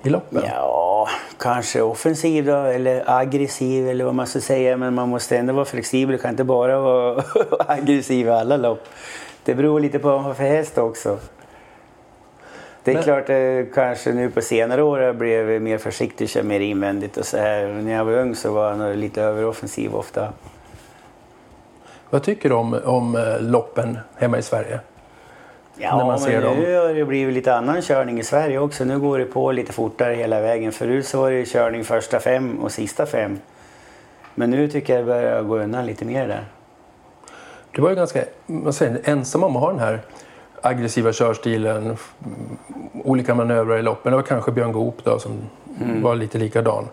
I loppen? Ja, kanske offensiv då, eller aggressiv eller vad man ska säga. Men man måste ändå vara flexibel, kan inte bara vara aggressiv i alla lopp. Det beror lite på vad man har för häst också. Det är Men- klart, eh, kanske nu på senare år har jag blivit mer försiktig, kör mer invändigt och så här. Men När jag var ung så var jag lite överoffensiv ofta. Vad tycker du om, om eh, loppen hemma i Sverige? Ja, När man men ser dem. nu har det blivit lite annan körning i Sverige också. Nu går det på lite fortare hela vägen. Förut så var det körning första fem och sista fem. Men nu tycker jag det börjar gå undan lite mer där. Du var ju ganska vad säger, ensam om att ha den här aggressiva körstilen, olika manövrar i loppen. Det var kanske Björn Goop då som Mm. var lite likadan.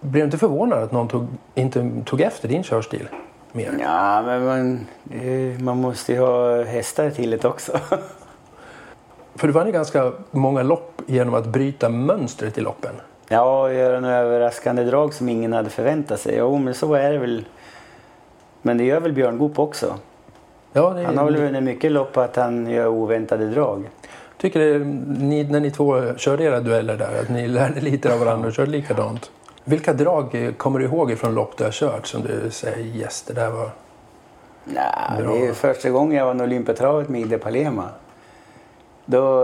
Blev du inte förvånad att någon tog, inte tog efter din körstil mer? Ja, men man, eh, man måste ju ha hästar till det också. För du vann ju ganska många lopp genom att bryta mönstret i loppen. Ja, och göra några överraskande drag som ingen hade förväntat sig. Jo, men så är det väl. Men det gör väl Björn Goop också. Ja, det, Han har väl vunnit mycket lopp på att han gör oväntade drag. tycker det, ni, när ni två körde era dueller där, att ni lärde lite av varandra och körde likadant. Vilka drag kommer du ihåg ifrån lopp du har kört som du säger yes, det där var... Nej, Bra. det är första gången jag vann Olympiatravet med Ide Palema. Då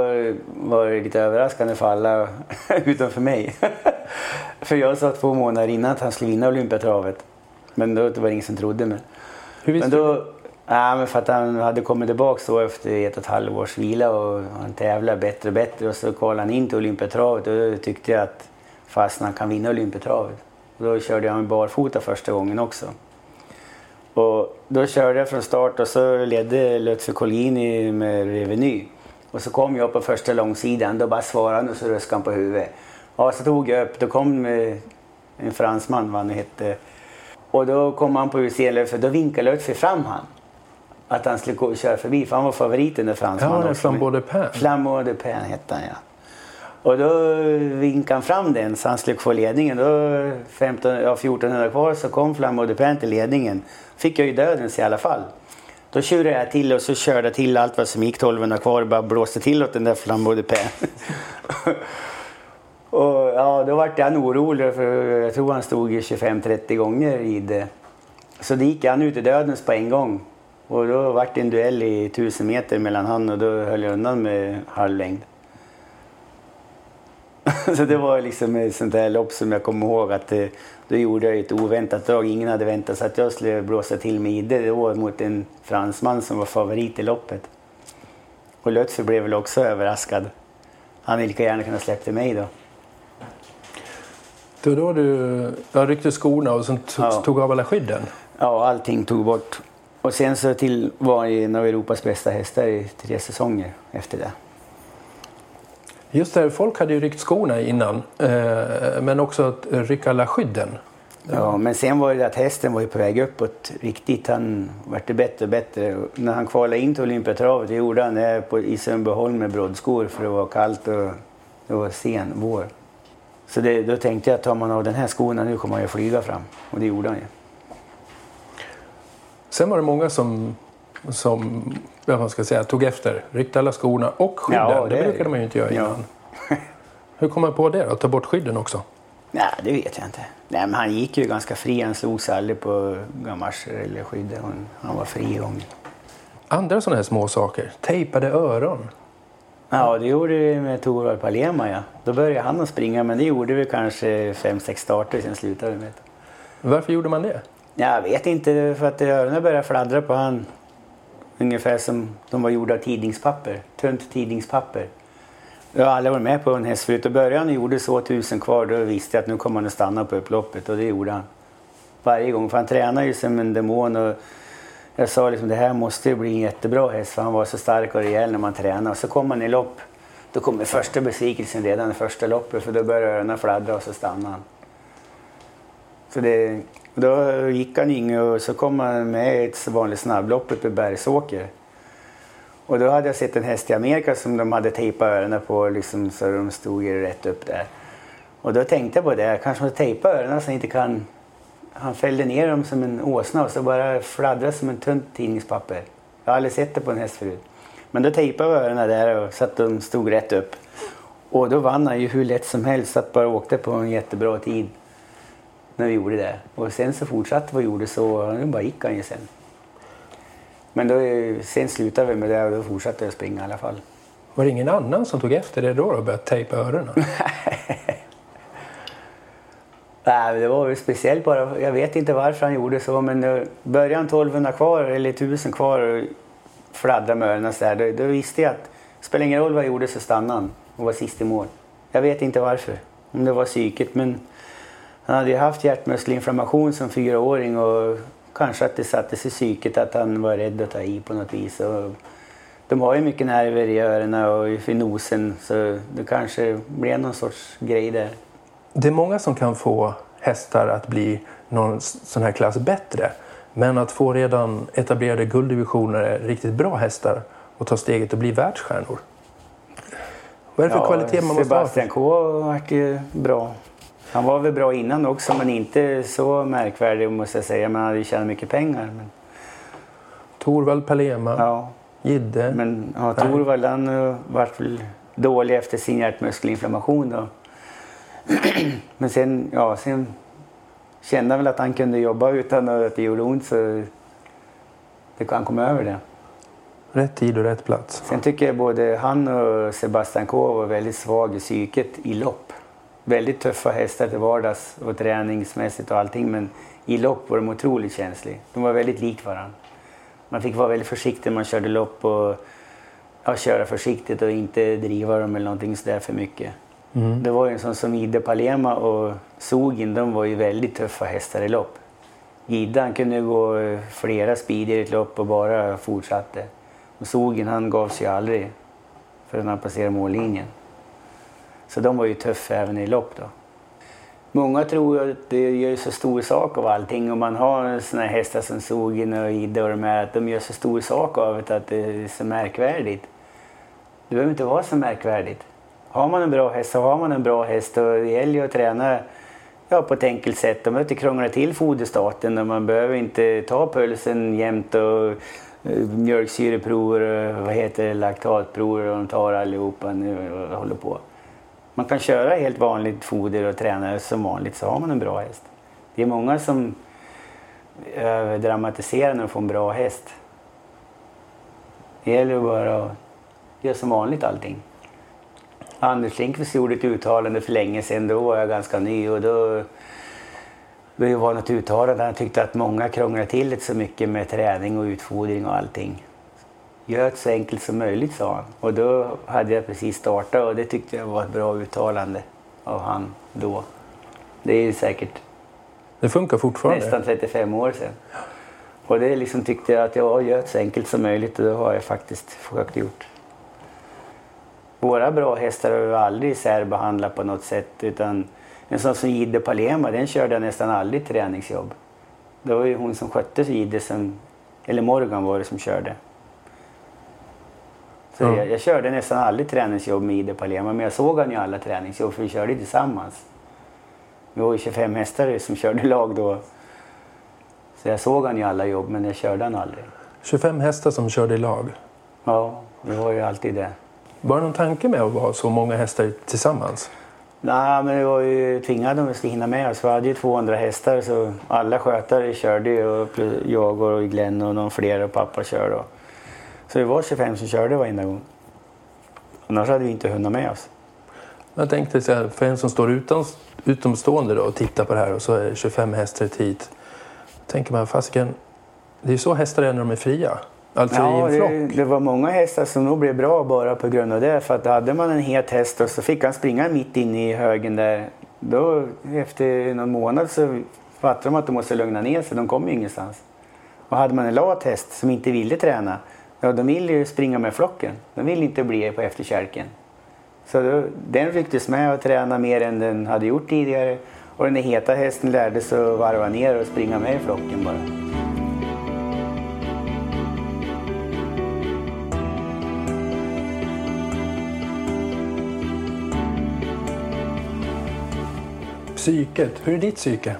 var det lite överraskande för alla utom för mig. för jag sa två månader innan att han skulle vinna Olympiatravet. Men då var det ingen som trodde mig. Hur visste Men då, ja, men för att han hade kommit tillbaka så efter ett och ett halvårs vila och han tävlade bättre och bättre och så kvalade han in till Olympiatravet och då tyckte jag att fast han kan vinna Olympiatravet. Och då körde jag med barfota första gången också. Och då körde jag från start och så ledde Lutfi Collini med Reveny. Och så kom jag på första långsidan, då bara svarade han och så ruskade han på huvudet. Ja, så tog jag upp, då kom en fransman, vad han nu hette. Och då kom han på UC, för då vinkade Lutfi fram han. Att han skulle gå, köra förbi, för han var favoriten Ja, fransmannen också. Flambeau de Pin. Flambeau de Pin hette han ja. Och då vinkade han fram den så han skulle få ledningen. Då 15, ja, 1400 kvar så kom Flambeau de Pin till ledningen. Fick jag ju dödens i alla fall. Då tjurade jag till och så körde jag till allt vad som gick 1200 kvar och bara blåste till åt den där Flambeau de Pin. och ja, då vart han orolig för jag tror han stod i 25-30 gånger i det. Så det gick han ut i dödens på en gång. Och då vart det en duell i 1000 meter mellan han och då höll jag undan med halv längd. Så det var liksom ett sånt där lopp som jag kommer ihåg att eh, då gjorde jag ett oväntat drag. Ingen hade väntat sig att jag skulle blåsa till med Idde. Det var mot en fransman som var favorit i loppet. Och Lutfi blev väl också överraskad. Han hade lika gärna kunnat släppt till mig då. Det var då du ja, ryckte skorna och sen Ja. tog av alla skydden. Ja, allting tog bort. Och sen så till var jag en av Europas bästa hästar i tre säsonger efter det. Just det, folk hade ju ryckt skorna innan, eh, men också att rycka alla skydden. Ja, men sen var det att hästen var ju på väg uppåt riktigt. Han vart det bättre och bättre. När han kvalade in till Olympiatravet det gjorde han det på, i Sundbyholm med broddskor för det var kallt och det var sen vår. Så det, då tänkte jag att tar man av den här skorna nu kommer han ju flyga fram. Och det gjorde han ju. Sen var det många som, som vad ska jag säga, tog efter, ryckte alla skorna och skydden. Ja, det, det brukade man ju inte göra Ja. innan. Hur kom man på det då? Ta bort skydden också? Nej, det vet jag inte. Nej, men han gick ju ganska fri. Han slog sig aldrig på gamascher eller skydd. Han, han var fri igång. Andra sådana här små saker. Tejpade öron. Ja, det gjorde vi med Torvald Palema, ja. Då började han att springa, men det gjorde vi kanske fem, sex starter, sen slutade vi med det. Varför gjorde man det? Jag vet inte, för att öronen började fladdra på han. Ungefär som de var gjorda av tidningspapper, tunt tidningspapper. Jag har aldrig varit med på en häst förut. och började han och gjorde så tusen kvar, då visste jag att nu kommer han att stanna på upploppet och det gjorde han. Varje gång, för han tränar ju som en demon och jag sa liksom det här måste ju bli en jättebra häst för han var så stark och rejäl när man tränar. Och så kom han i lopp, då kommer första besvikelsen redan i första loppet för då började öronen fladdra och så stannade han. Så det, då gick han inget och så kom han med i ett vanligt snabblopp uppe i Bergsåker. Och då hade jag sett en häst i Amerika som de hade tejpat öronen på liksom, så de stod ju rätt upp där. Och då tänkte jag på det, kanske man tejpa öronen så han inte kan... Han fällde ner dem som en åsna och så bara fladdrade som en tunt tidningspapper. Jag har aldrig sett det på en häst förut. Men då tejpade vi öronen där och så att de stod rätt upp. Och då vann han ju hur lätt som helst, så att bara åkte på en jättebra tid när vi gjorde det. Och sen så fortsatte vi och gjorde så nu bara gick han ju sen. Men då, sen slutade vi med det och då fortsatte jag springa i alla fall. Var det ingen annan som tog efter det då och började tejpa öronen? Nej, det var väl speciellt bara. Jag vet inte varför han gjorde så men eh, började han 1200 kvar eller 1000 kvar och fladdra med öronen så där, då, då visste jag att det spelar ingen roll vad jag gjorde så stannade han och var sist i mål. Jag vet inte varför. Om det var psyket men han hade ju haft hjärtmuskelinflammation som fyraåring och kanske att det satte sig i psyket att han var rädd att ta i på något vis. Och de har ju mycket nerver i öronen och i nosen så det kanske blev någon sorts grej där. Det är många som kan få hästar att bli någon sån här klass bättre. Men att få redan etablerade gulddivisioner, riktigt bra hästar och ta steget och bli världsstjärnor. Vad är det för kvalitet man måste ha? Sebastian K vart ju bra. Han var väl bra innan också men inte så märkvärdig måste jag säga. Man hade ju tjänat mycket pengar. Men, Torvald Palema, ja. Gidde. Men ja, Torvald han uh, vart väl dålig efter sin hjärtmuskelinflammation då. men sen, ja, sen kände han väl att han kunde jobba utan att det gjorde ont så det, han kom över det. Rätt tid och rätt plats. Sen tycker jag både han och Sebastian K var väldigt svag i psyket i lopp. Väldigt tuffa hästar till vardags och träningsmässigt och allting men i lopp var de otroligt känsliga. De var väldigt likt varandra. Man fick vara väldigt försiktig när man körde lopp och ja, köra försiktigt och inte driva dem eller någonting sådär för mycket. Mm. Det var ju en sån som Ide Palema och Sogin, de var ju väldigt tuffa hästar i lopp. Gidde han kunde gå flera speeder i ett lopp och bara fortsatte. Och Sogin han gav sig aldrig förrän han passerade mållinjen. Så de var ju tuffa även i lopp då. Många tror att det gör så stor sak av allting om man har såna hästar som Sogin och Ida och de här, att de gör så stor sak av det att det är så märkvärdigt. Det behöver inte vara så märkvärdigt. Har man en bra häst så har man en bra häst och det gäller ju att träna ja, på ett enkelt sätt. De behöver inte krångla till foderstaten och man behöver inte ta pulsen jämt och eh, mjölksyreprover och vad heter det, laktatprover och de tar allihopa nu och håller på. Man kan köra helt vanligt foder och träna som vanligt så har man en bra häst. Det är många som överdramatiserar när de får en bra häst. Det gäller bara att göra som vanligt allting. Anders Lindqvist gjorde ett uttalande för länge sedan, då var jag ganska ny och då det var något uttalande. Han tyckte att många krånglar till det så mycket med träning och utfodring och allting. Gör det så enkelt som möjligt, sa han. Och då hade jag precis startat och det tyckte jag var ett bra uttalande av han då. Det är säkert det funkar fortfarande. nästan 35 år sedan. Och det liksom tyckte jag att jag gör det så enkelt som möjligt och det har jag faktiskt försökt gjort. Våra bra hästar har vi aldrig särbehandlat på något sätt utan en sån som Jidde Palema den körde jag nästan aldrig träningsjobb. Det var ju hon som skötte Jidde som, eller Morgan var det som körde. Så mm. jag, jag, körde nästan aldrig träningsjobb med Jidde Palema men jag såg han ju alla träningsjobb för vi körde tillsammans. Vi var ju 25 hästar som körde lag då. Så jag såg han ju alla jobb men jag körde han aldrig. 25 hästar som körde i lag? Ja, det var ju alltid det. Var det någon tanke med att ha så många hästar tillsammans? Nej, men vi var ju tvingade om vi skulle hinna med oss. Vi hade ju 200 hästar så alla skötare körde ju. Och jag och Glenn och någon fler och pappa körde. Så vi var 25 som körde varenda gång. Annars hade vi inte hunnit med oss. Jag tänkte så här, för en som står utan, utomstående då och tittar på det här och så är det 25 hästar hit. Tänker man, fasiken, det är ju så hästar är när de är fria. Alltså ja, i en flock? Det, det, var många hästar som nog blev bra bara på grund av det. För att hade man en het häst och så fick han springa mitt inne i högen där. Då efter någon månad så fattade de att de måste lugna ner sig. De kom ju ingenstans. Och hade man en lat häst som inte ville träna. Ja, de ville ju springa med flocken. De ville inte bli på efterkälken. Så då, den rycktes med och tränade mer än den hade gjort tidigare. Och den heta hästen lärde sig att varva ner och springa med i flocken bara. Psyket, hur är ditt psyke?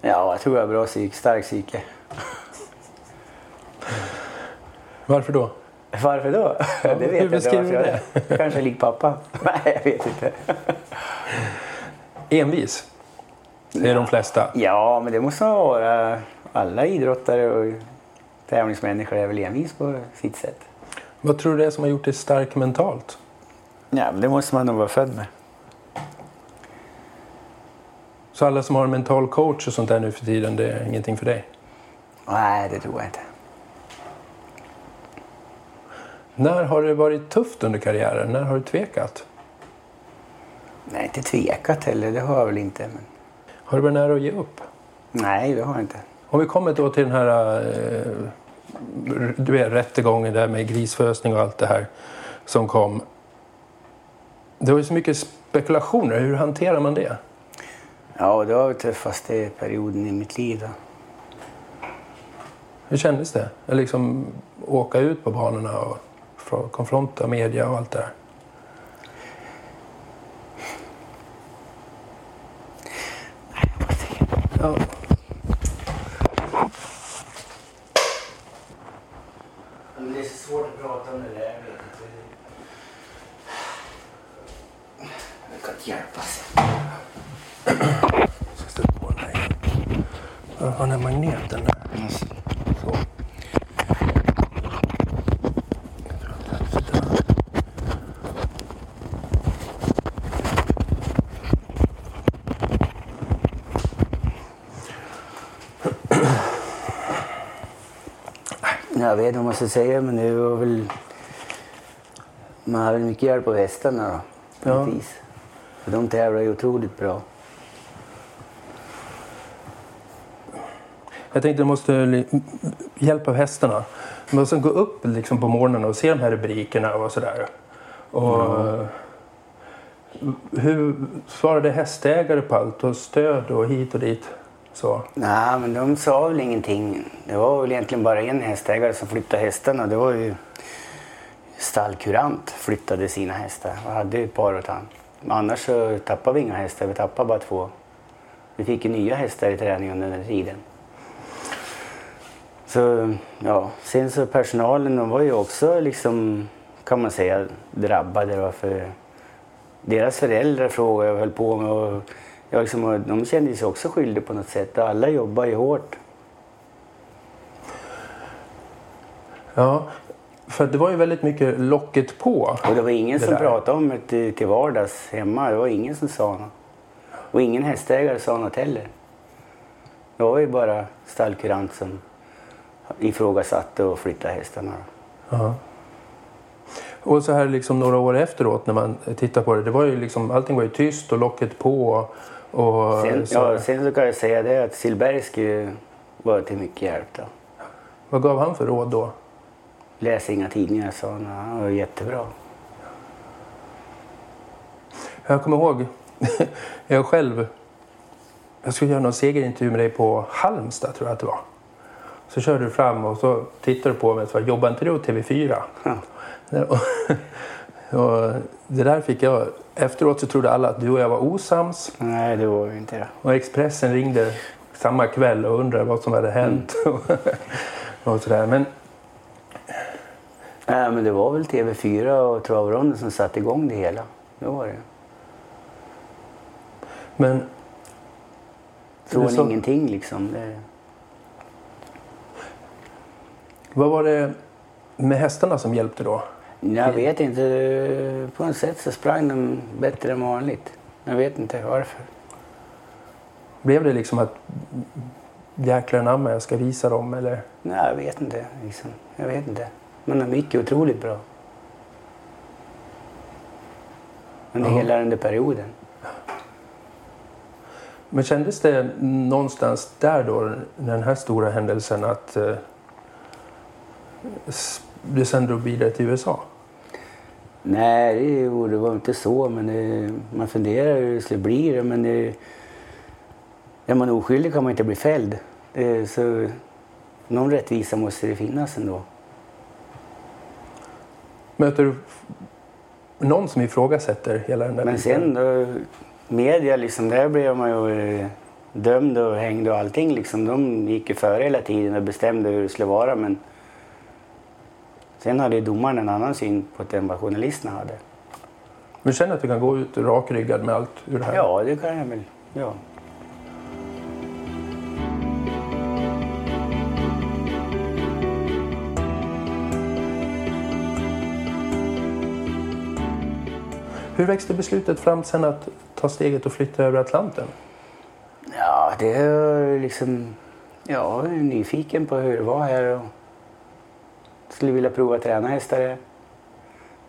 Ja, jag tror jag har bra psyk, stark psyke. Varför då? Varför då? Ja, det vet jag du det? Kanske lik pappa? Nej, jag vet inte. Envis? Det är de flesta? Ja, men det måste man vara. Alla idrottare och tävlingsmänniskor är väl envis på sitt sätt. Vad tror du det är som har gjort dig stark mentalt? Ja, men det måste man nog vara född med. Så alla som har en mental coach och sånt där nu för tiden, det är ingenting för dig? Nej, det tror jag inte. När har det varit tufft under karriären? När har du tvekat? Nej, inte tvekat heller. Det har jag väl inte. Men... Har du varit nära att ge upp? Nej, det har jag inte. Om vi kommer då till den här eh, du vet, rättegången där med grisfösning och allt det här som kom. Det var ju så mycket spekulationer. Hur hanterar man det? Ja, det var den tuffaste perioden i mitt liv. Då. Hur kändes det? Att liksom åka ut på banorna och konfronta media och allt det där? Ja. Men det är så svårt att prata om det där. Jag vet inte. Det kan inte hjälpa sig. Jag ska sätta på den här igen. Jag har den här magneten där. Så. Ska säga, men det var väl... Man hade mycket hjälp av hästarna då, på Ja. något vis. För de tävlar ju otroligt bra. Jag tänkte du måste hjälpa hästarna. Man måste gå upp liksom på morgonen och se de här rubrikerna och sådär. Och, Hur svarade hästägare på allt? Och stöd och hit och dit? Så. Nej, men de sa väl ingenting. Det var väl egentligen bara en hästägare som flyttade hästarna. Det var ju stallkurant flyttade sina hästar Vi hade ju ett par åt han. Annars så tappade vi inga hästar, vi tappade bara två. Vi fick ju nya hästar i träning under den tiden. Så ja, sen så personalen de var ju också liksom kan man säga drabbade då för deras föräldrar frågade och höll på med och ja, liksom, de kände sig också skyldiga på något sätt. Alla jobbar ju hårt. Ja, för det var ju väldigt mycket locket på. Och det var ingen Det som där. pratade om det till, till vardags hemma. Det var ingen som sa något. Och ingen hästägare sa något heller. Det var ju bara stallkurant som ifrågasatte och flyttade hästarna. Ja. Och så här liksom några år efteråt när man tittar på det. det var ju liksom, allting var ju tyst och locket på. Och Sen, så, ja, sen så kan jag säga det att Silberski var till mycket hjälp. Då. Vad gav han för råd då? Läs inga tidningar sa han. Han var jättebra. Jag kommer ihåg, jag själv, jag skulle göra någon segerintervju med dig på Halmstad tror jag att det var. Så körde du fram och så tittade du på mig och sa, jobbar inte du åt TV4? Ja. Och, och det där fick jag, efteråt så trodde alla att du och jag var osams. Nej, det var ju inte det. Och Expressen ringde samma kväll och undrade vad som hade hänt. och sådär. Men Nej, men det var väl TV4 och Travronden som satte igång det hela. Det var det. Men Från så- ingenting liksom. Det... vad var det med hästarna som hjälpte då? Jag vet inte. På något sätt så sprang de bättre än vanligt. Jag vet inte varför. Blev det liksom att jäklar anamma, jag ska visa dem eller? Nej, jag vet inte. Liksom. Jag vet inte. Men de gick ju otroligt bra. Under Ja. hela den där perioden. Men kändes det någonstans där då, den här stora händelsen, att eh, du sen drog vidare till USA? Nej, det, var inte så. Men det, man funderar hur det skulle bli. det, Men det, är man oskyldig kan man inte bli fälld. Det, så, någon rättvisa måste det finnas ändå. Möter du någon som ifrågasätter hela den där Men biten? sen då, media liksom, där blev man ju eh, dömd och hängd och allting liksom. De gick ju före hela tiden och bestämde hur det skulle vara men Sen hade domaren en annan syn på det än vad journalisterna hade. Men känner att du kan gå ut rakryggad med allt ur det här? Ja, det kan jag väl. Ja. Hur växte beslutet fram sen att ta steget och flytta över Atlanten? Ja, det är liksom... Ja, nyfiken på hur det var här och skulle vilja prova att träna hästar.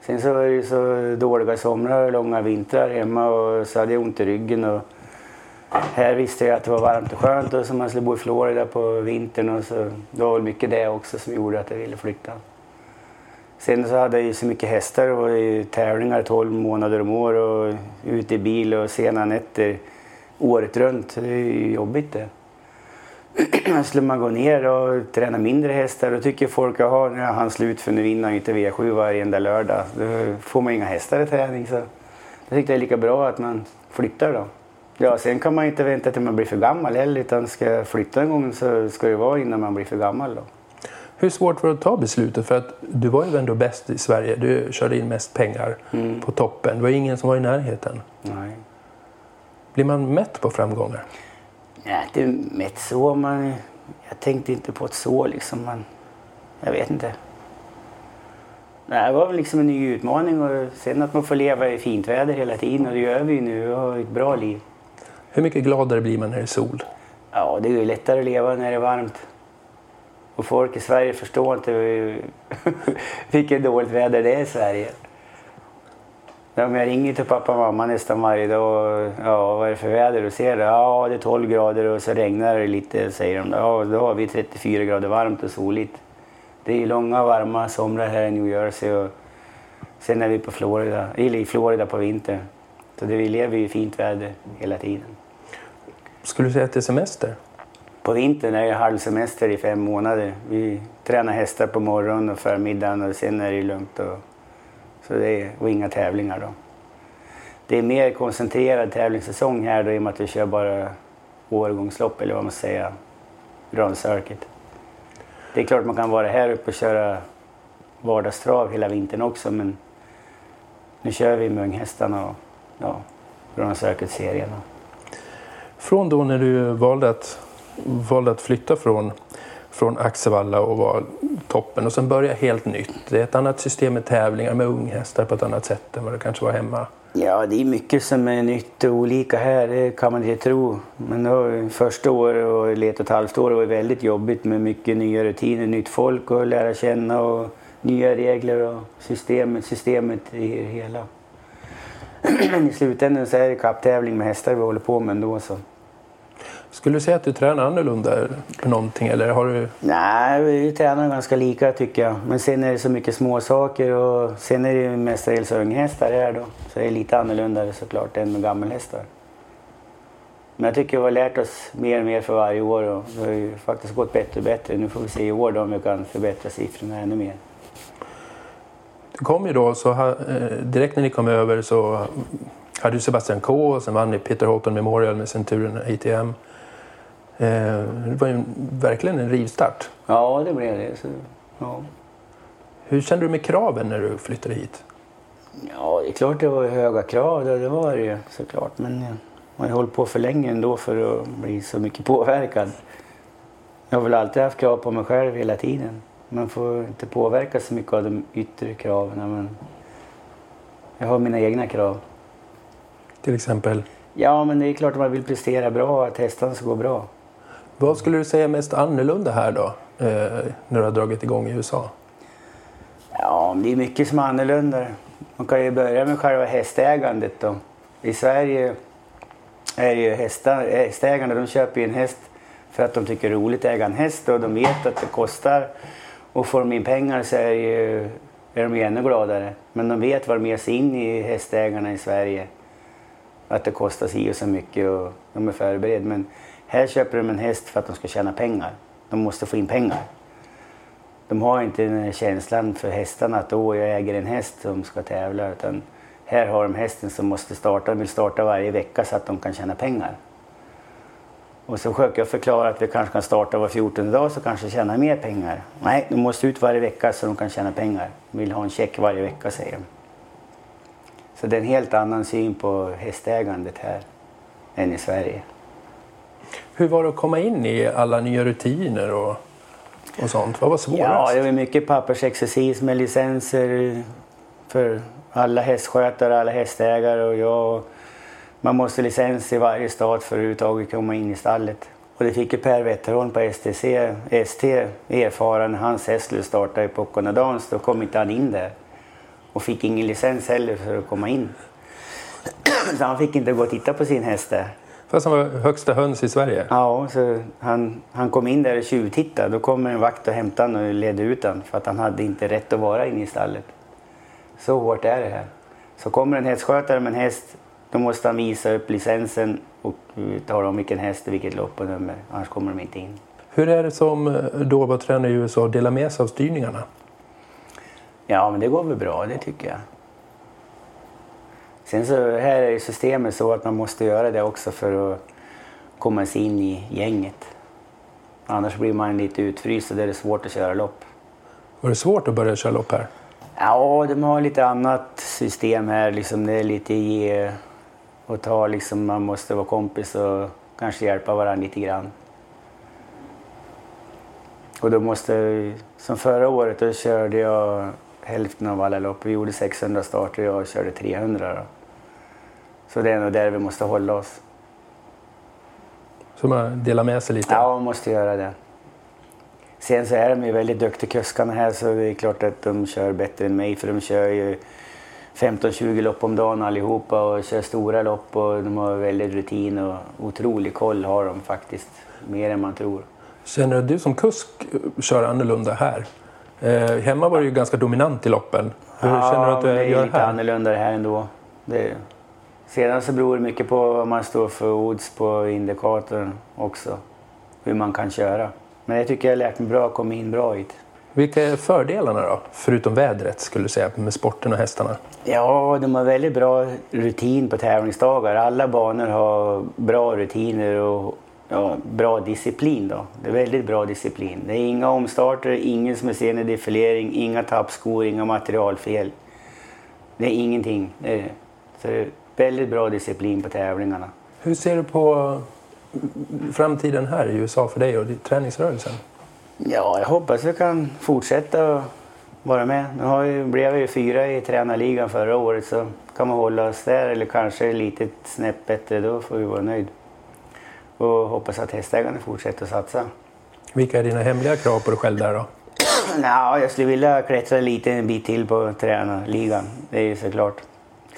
Sen så var det ju så dåliga somrar och långa vintrar hemma och så hade jag ont i ryggen. Och här visste jag att det var varmt och skönt och så man skulle bo i Florida på vintern och så det var väl mycket det också som gjorde att jag ville flytta. Sen så hade jag ju så mycket hästar och tävlingar 12 månader om år och ute i bil och sena nätter året runt. Det är ju jobbigt det. skulle man gå ner och träna mindre hästar då tycker folk att nu är han slut för nu vinner han inte V7 varenda lördag. Då får man inga hästar i träning. Så jag tyckte det är lika bra att man flyttar då. Ja, sen kan man inte vänta till man blir för gammal heller utan ska flytta en gång så ska det vara innan man blir för gammal då. Hur svårt var det att ta beslutet? För att du var ju ändå bäst i Sverige. Du körde in mest pengar Mm. på toppen. Det var ingen som var i närheten. Nej. Blir man mätt på framgångar? Det är mätt så. Man, jag tänkte inte på det så liksom. Man, jag vet inte. Nej, det var väl liksom en ny utmaning och sen att man får leva i fint väder hela tiden och det gör vi ju nu. Vi har ett bra liv. Hur mycket gladare blir man när det är sol? Ja, det är ju lättare att leva när det är varmt. Och folk i Sverige förstår inte vilket dåligt väder det är i Sverige. Om jag ringer till pappa och mamma nästan varje dag och ja, vad är det för väder? Och ser det, ja det är 12 grader och så regnar det lite, säger de. Ja, då har vi 34 grader varmt och soligt. Det är långa varma somrar här i New Jersey och sen är vi på Florida, eller i Florida på vintern. Så det, vi lever i fint väder hela tiden. Skulle du säga att det är semester? På vintern är det halvsemester i fem månader. Vi tränar hästar på morgonen och förmiddagen och sen är det lugnt. Och, så det är, och inga tävlingar då. Det är mer koncentrerad tävlingssäsong här då i och med att vi kör bara årgångslopp eller vad man ska säga, Grand Circuit. Det är klart man kan vara här uppe och köra vardagstrav hela vintern också men nu kör vi med unghästarna och ja, Grand Circuit-serien. Från då när du valde att, valde att flytta från, från Axevalla och var toppen och sen börja helt nytt. Det är ett annat system med tävlingar med unghästar på ett annat sätt än vad det kanske var hemma. Ja, det är mycket som är nytt och olika här, det kan man inte tro. Men då, första året och eller ett och ett halvt år var väldigt jobbigt med mycket nya rutiner, nytt folk att lära känna och nya regler och systemet, systemet i det hela. Men i slutändan så är det kapptävling med hästar vi håller på med ändå. Så. Skulle du säga att du tränar annorlunda på någonting eller har du... Nej, vi tränar ganska lika tycker jag. Men sen är det så mycket små saker och sen är det ju mestadels unghästar här då. Så det är lite annorlunda såklart än med gammelhästar. Men jag tycker vi har lärt oss mer och mer för varje år och det har ju faktiskt gått bättre och bättre. Nu får vi se i år då om vi kan förbättra siffrorna ännu mer. Du kom ju då, så eh, direkt när ni kom över så hade du Sebastian K och sen vann ni Peter Holton Memorial med Centuren ATM. Eh, det var ju en, verkligen en rivstart. Ja, det blev det. Så, ja. Hur kände du med kraven när du flyttade hit? ja, det är klart det var höga krav, det, var det ju såklart. Men man har hållit på för länge ändå för att bli så mycket påverkad. Jag har väl alltid haft krav på mig själv hela tiden. Man får inte påverka så mycket av de yttre kraven. Men jag har mina egna krav. Till exempel, Ja, men det är klart att man vill prestera bra att hästarna ska gå bra vad skulle du säga är mest annorlunda här då? Eh, när du har dragit igång i USA? Ja, det är mycket som är annorlunda. Man kan ju börja med själva hästägandet då. I Sverige är ju hästar, hästägarna, de köper ju en häst för att de tycker det är roligt att äga en häst och de vet att det kostar. Och får de in pengar så är, ju, är de ju ännu gladare. Men de vet vad de ger sig in i hästägarna i Sverige. Att det kostar si och så mycket och de är förberedda. Men här köper de en häst för att de ska tjäna pengar. De måste få in pengar. De har inte den här känslan för hästarna att Åh, jag äger en häst som ska tävla. Utan här har de hästen som måste starta, de vill starta varje vecka så att de kan tjäna pengar. Och så försöker jag förklara att vi kanske kan starta var 14 dag så kanske tjäna mer pengar. Nej, de måste ut varje vecka så de kan tjäna pengar. De vill ha en check varje vecka säger de. Så det är en helt annan syn på hästägandet här än i Sverige. Hur var det att komma in i alla nya rutiner och, och sånt? Vad var svårast? Ja, det var mycket pappersexercis med licenser för alla hästskötare, alla hästägare och jag. Man måste licens i varje stad för att överhuvudtaget komma in i stallet. Och det fick ju Per Wetterholm på STC, ST erfara när hans häst skulle starta i Poconadans. Då kom inte han in där. Och fick ingen licens heller för att komma in. Så han fick inte gå och titta på sin häst där. Fast han var högsta höns i Sverige. Ja, så han, han kom in där och tjuvtittade. Då kom en vakt och hämtade honom och ledde ut honom för att han hade inte rätt att vara inne i stallet. Så hårt är det här. Så kommer en hästskötare med en häst, då måste han visa upp licensen och tala om vilken häst och vilket lopp och nummer. Annars kommer de inte in. Hur är det som eh, då var tränare i USA att dela med sig av styrningarna? Ja, men det går väl bra, det tycker jag. Sen så här är systemet så att man måste göra det också för att komma sig in i gänget. Annars blir man lite utfryst och det är svårt att köra lopp. Var det svårt att börja köra lopp här? Ja, de har lite annat system här. Liksom det är lite ge och ta. Liksom man måste vara kompis och kanske hjälpa varandra lite grann. Och då måste, som förra året, då körde jag hälften av alla lopp. Vi gjorde 600 starter och jag körde 300. Då. Så det är nog där vi måste hålla oss. Så man delar med sig lite? Ja, man måste göra det. Sen så är de ju väldigt duktiga kuskarna här så det är klart att de kör bättre än mig för de kör ju 15-20 lopp om dagen allihopa och kör stora lopp och de har väldigt rutin och otrolig koll har de faktiskt. Mer än man tror. Känner du att du som kusk kör annorlunda här? Eh, hemma var du ju ganska dominant i loppen. Hur ja, känner du att du det är gör lite här? annorlunda det här ändå. Det, sedan så beror det mycket på vad man står för odds på indikatorn också. Hur man kan köra. Men jag tycker jag har lärt mig bra komma in bra hit. Vilka är fördelarna då? Förutom vädret skulle du säga med sporten och hästarna. Ja, de har väldigt bra rutin på tävlingsdagar. Alla banor har bra rutiner och ja, bra disciplin. Då. Det är väldigt bra disciplin. Det är inga omstarter, ingen som är sen i defilering, inga tappskor, inga materialfel. Det är ingenting. Det är, så det är väldigt bra disciplin på tävlingarna. Hur ser du på framtiden här i USA för dig och träningsrörelsen? Ja, jag hoppas jag kan fortsätta att vara med. Nu har ju, blev jag ju fyra i tränarligan förra året så kan man hålla oss där eller kanske lite snäpp bättre då får vi vara nöjd. Och hoppas att hästägarna fortsätter att satsa. Vilka är dina hemliga krav på dig själv där då? Nå, jag skulle vilja klättra lite en bit till på tränarligan. Det är ju såklart.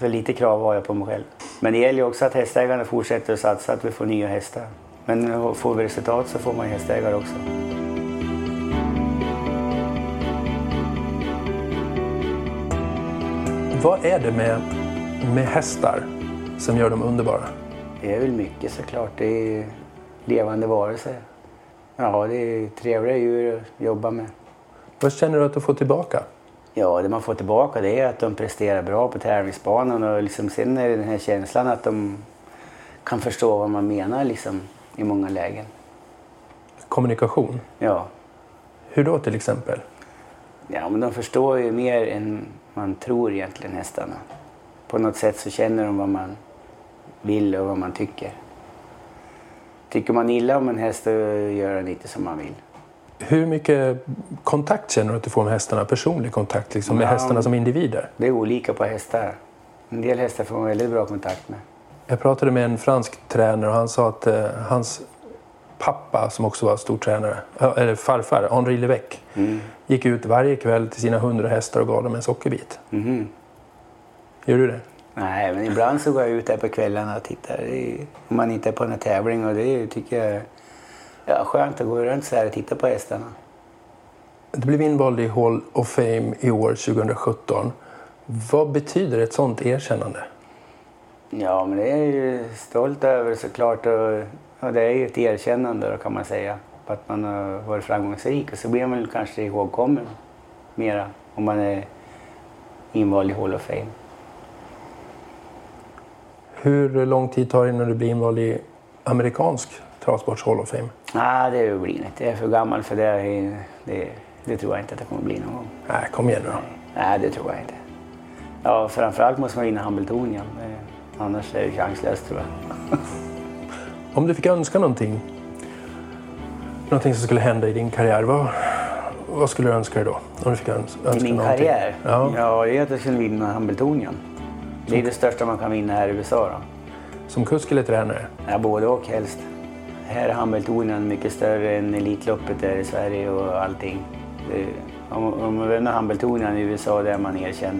Så lite krav har jag på mig själv. Men det gäller ju också att hästägarna fortsätter att satsa, att vi får nya hästar. Men får vi resultat så får man hästägare också. Vad är det med, med hästar som gör dem underbara? Det är väl mycket såklart. Det är levande varelser. Ja, det är trevliga djur att jobba med. Vad känner du att du får tillbaka? Ja, det man får tillbaka det är att de presterar bra på tävlingsbanan och liksom, sen är det den här känslan att de kan förstå vad man menar liksom, i många lägen. Kommunikation? Ja. Hur då till exempel? ja, men de förstår ju mer än man tror egentligen hästarna. På något sätt så känner de vad man vill och vad man tycker. Tycker man illa om en häst så gör den inte som man vill. Hur mycket kontakt känner du att du får med hästarna? Personlig kontakt liksom, med Ja. hästarna som individer? Det är olika på hästar. En del hästar får man väldigt bra kontakt med. Jag pratade med en fransk tränare och han sa att eh, hans pappa, som också var stor tränare, eller farfar, Henri Levesque, gick ut varje kväll till sina hundra hästar och gav dem en sockerbit. Mhm. Gör du det? Nej, men ibland så går jag ut där på kvällarna och tittar. Är, om man inte är på en tävling och det tycker jag ja, skönt att gå runt så här och titta på hästarna. Du blev invald i Hall of Fame i år, 2017. Vad betyder ett sånt erkännande? Ja, men det är ju stolt över såklart. Och, och det är ju ett erkännande då, kan man säga. På att man har varit framgångsrik. Och så blir man kanske ihågkommen mera om man är invald i Hall of Fame. Hur lång tid tar det innan du blir invald i amerikansk travsports Hall of Fame? Nej, det blir inte. Jag är för gammal för det. Det, det tror jag inte att det kommer bli någon gång. Nej, kom igen nu då. Nej, det tror jag inte. Ja, framförallt måste man vinna Hambletonian. Eh, Annars är det chanslöst tror jag. Om du fick önska någonting, någonting som skulle hända i din karriär, vad, Vad skulle du önska dig då? Om du fick öns- önska I min någonting? karriär? Ja. ja, det är att jag skulle vinna Hambletonian. Det är det största man kan vinna här i USA. Då. Som kusk eller tränare? Ja, både och helst. Här är Hambletonian mycket större än Elitloppet där i Sverige och allting. Om, om man vänder Hambletonian i USA, där är man erkänd.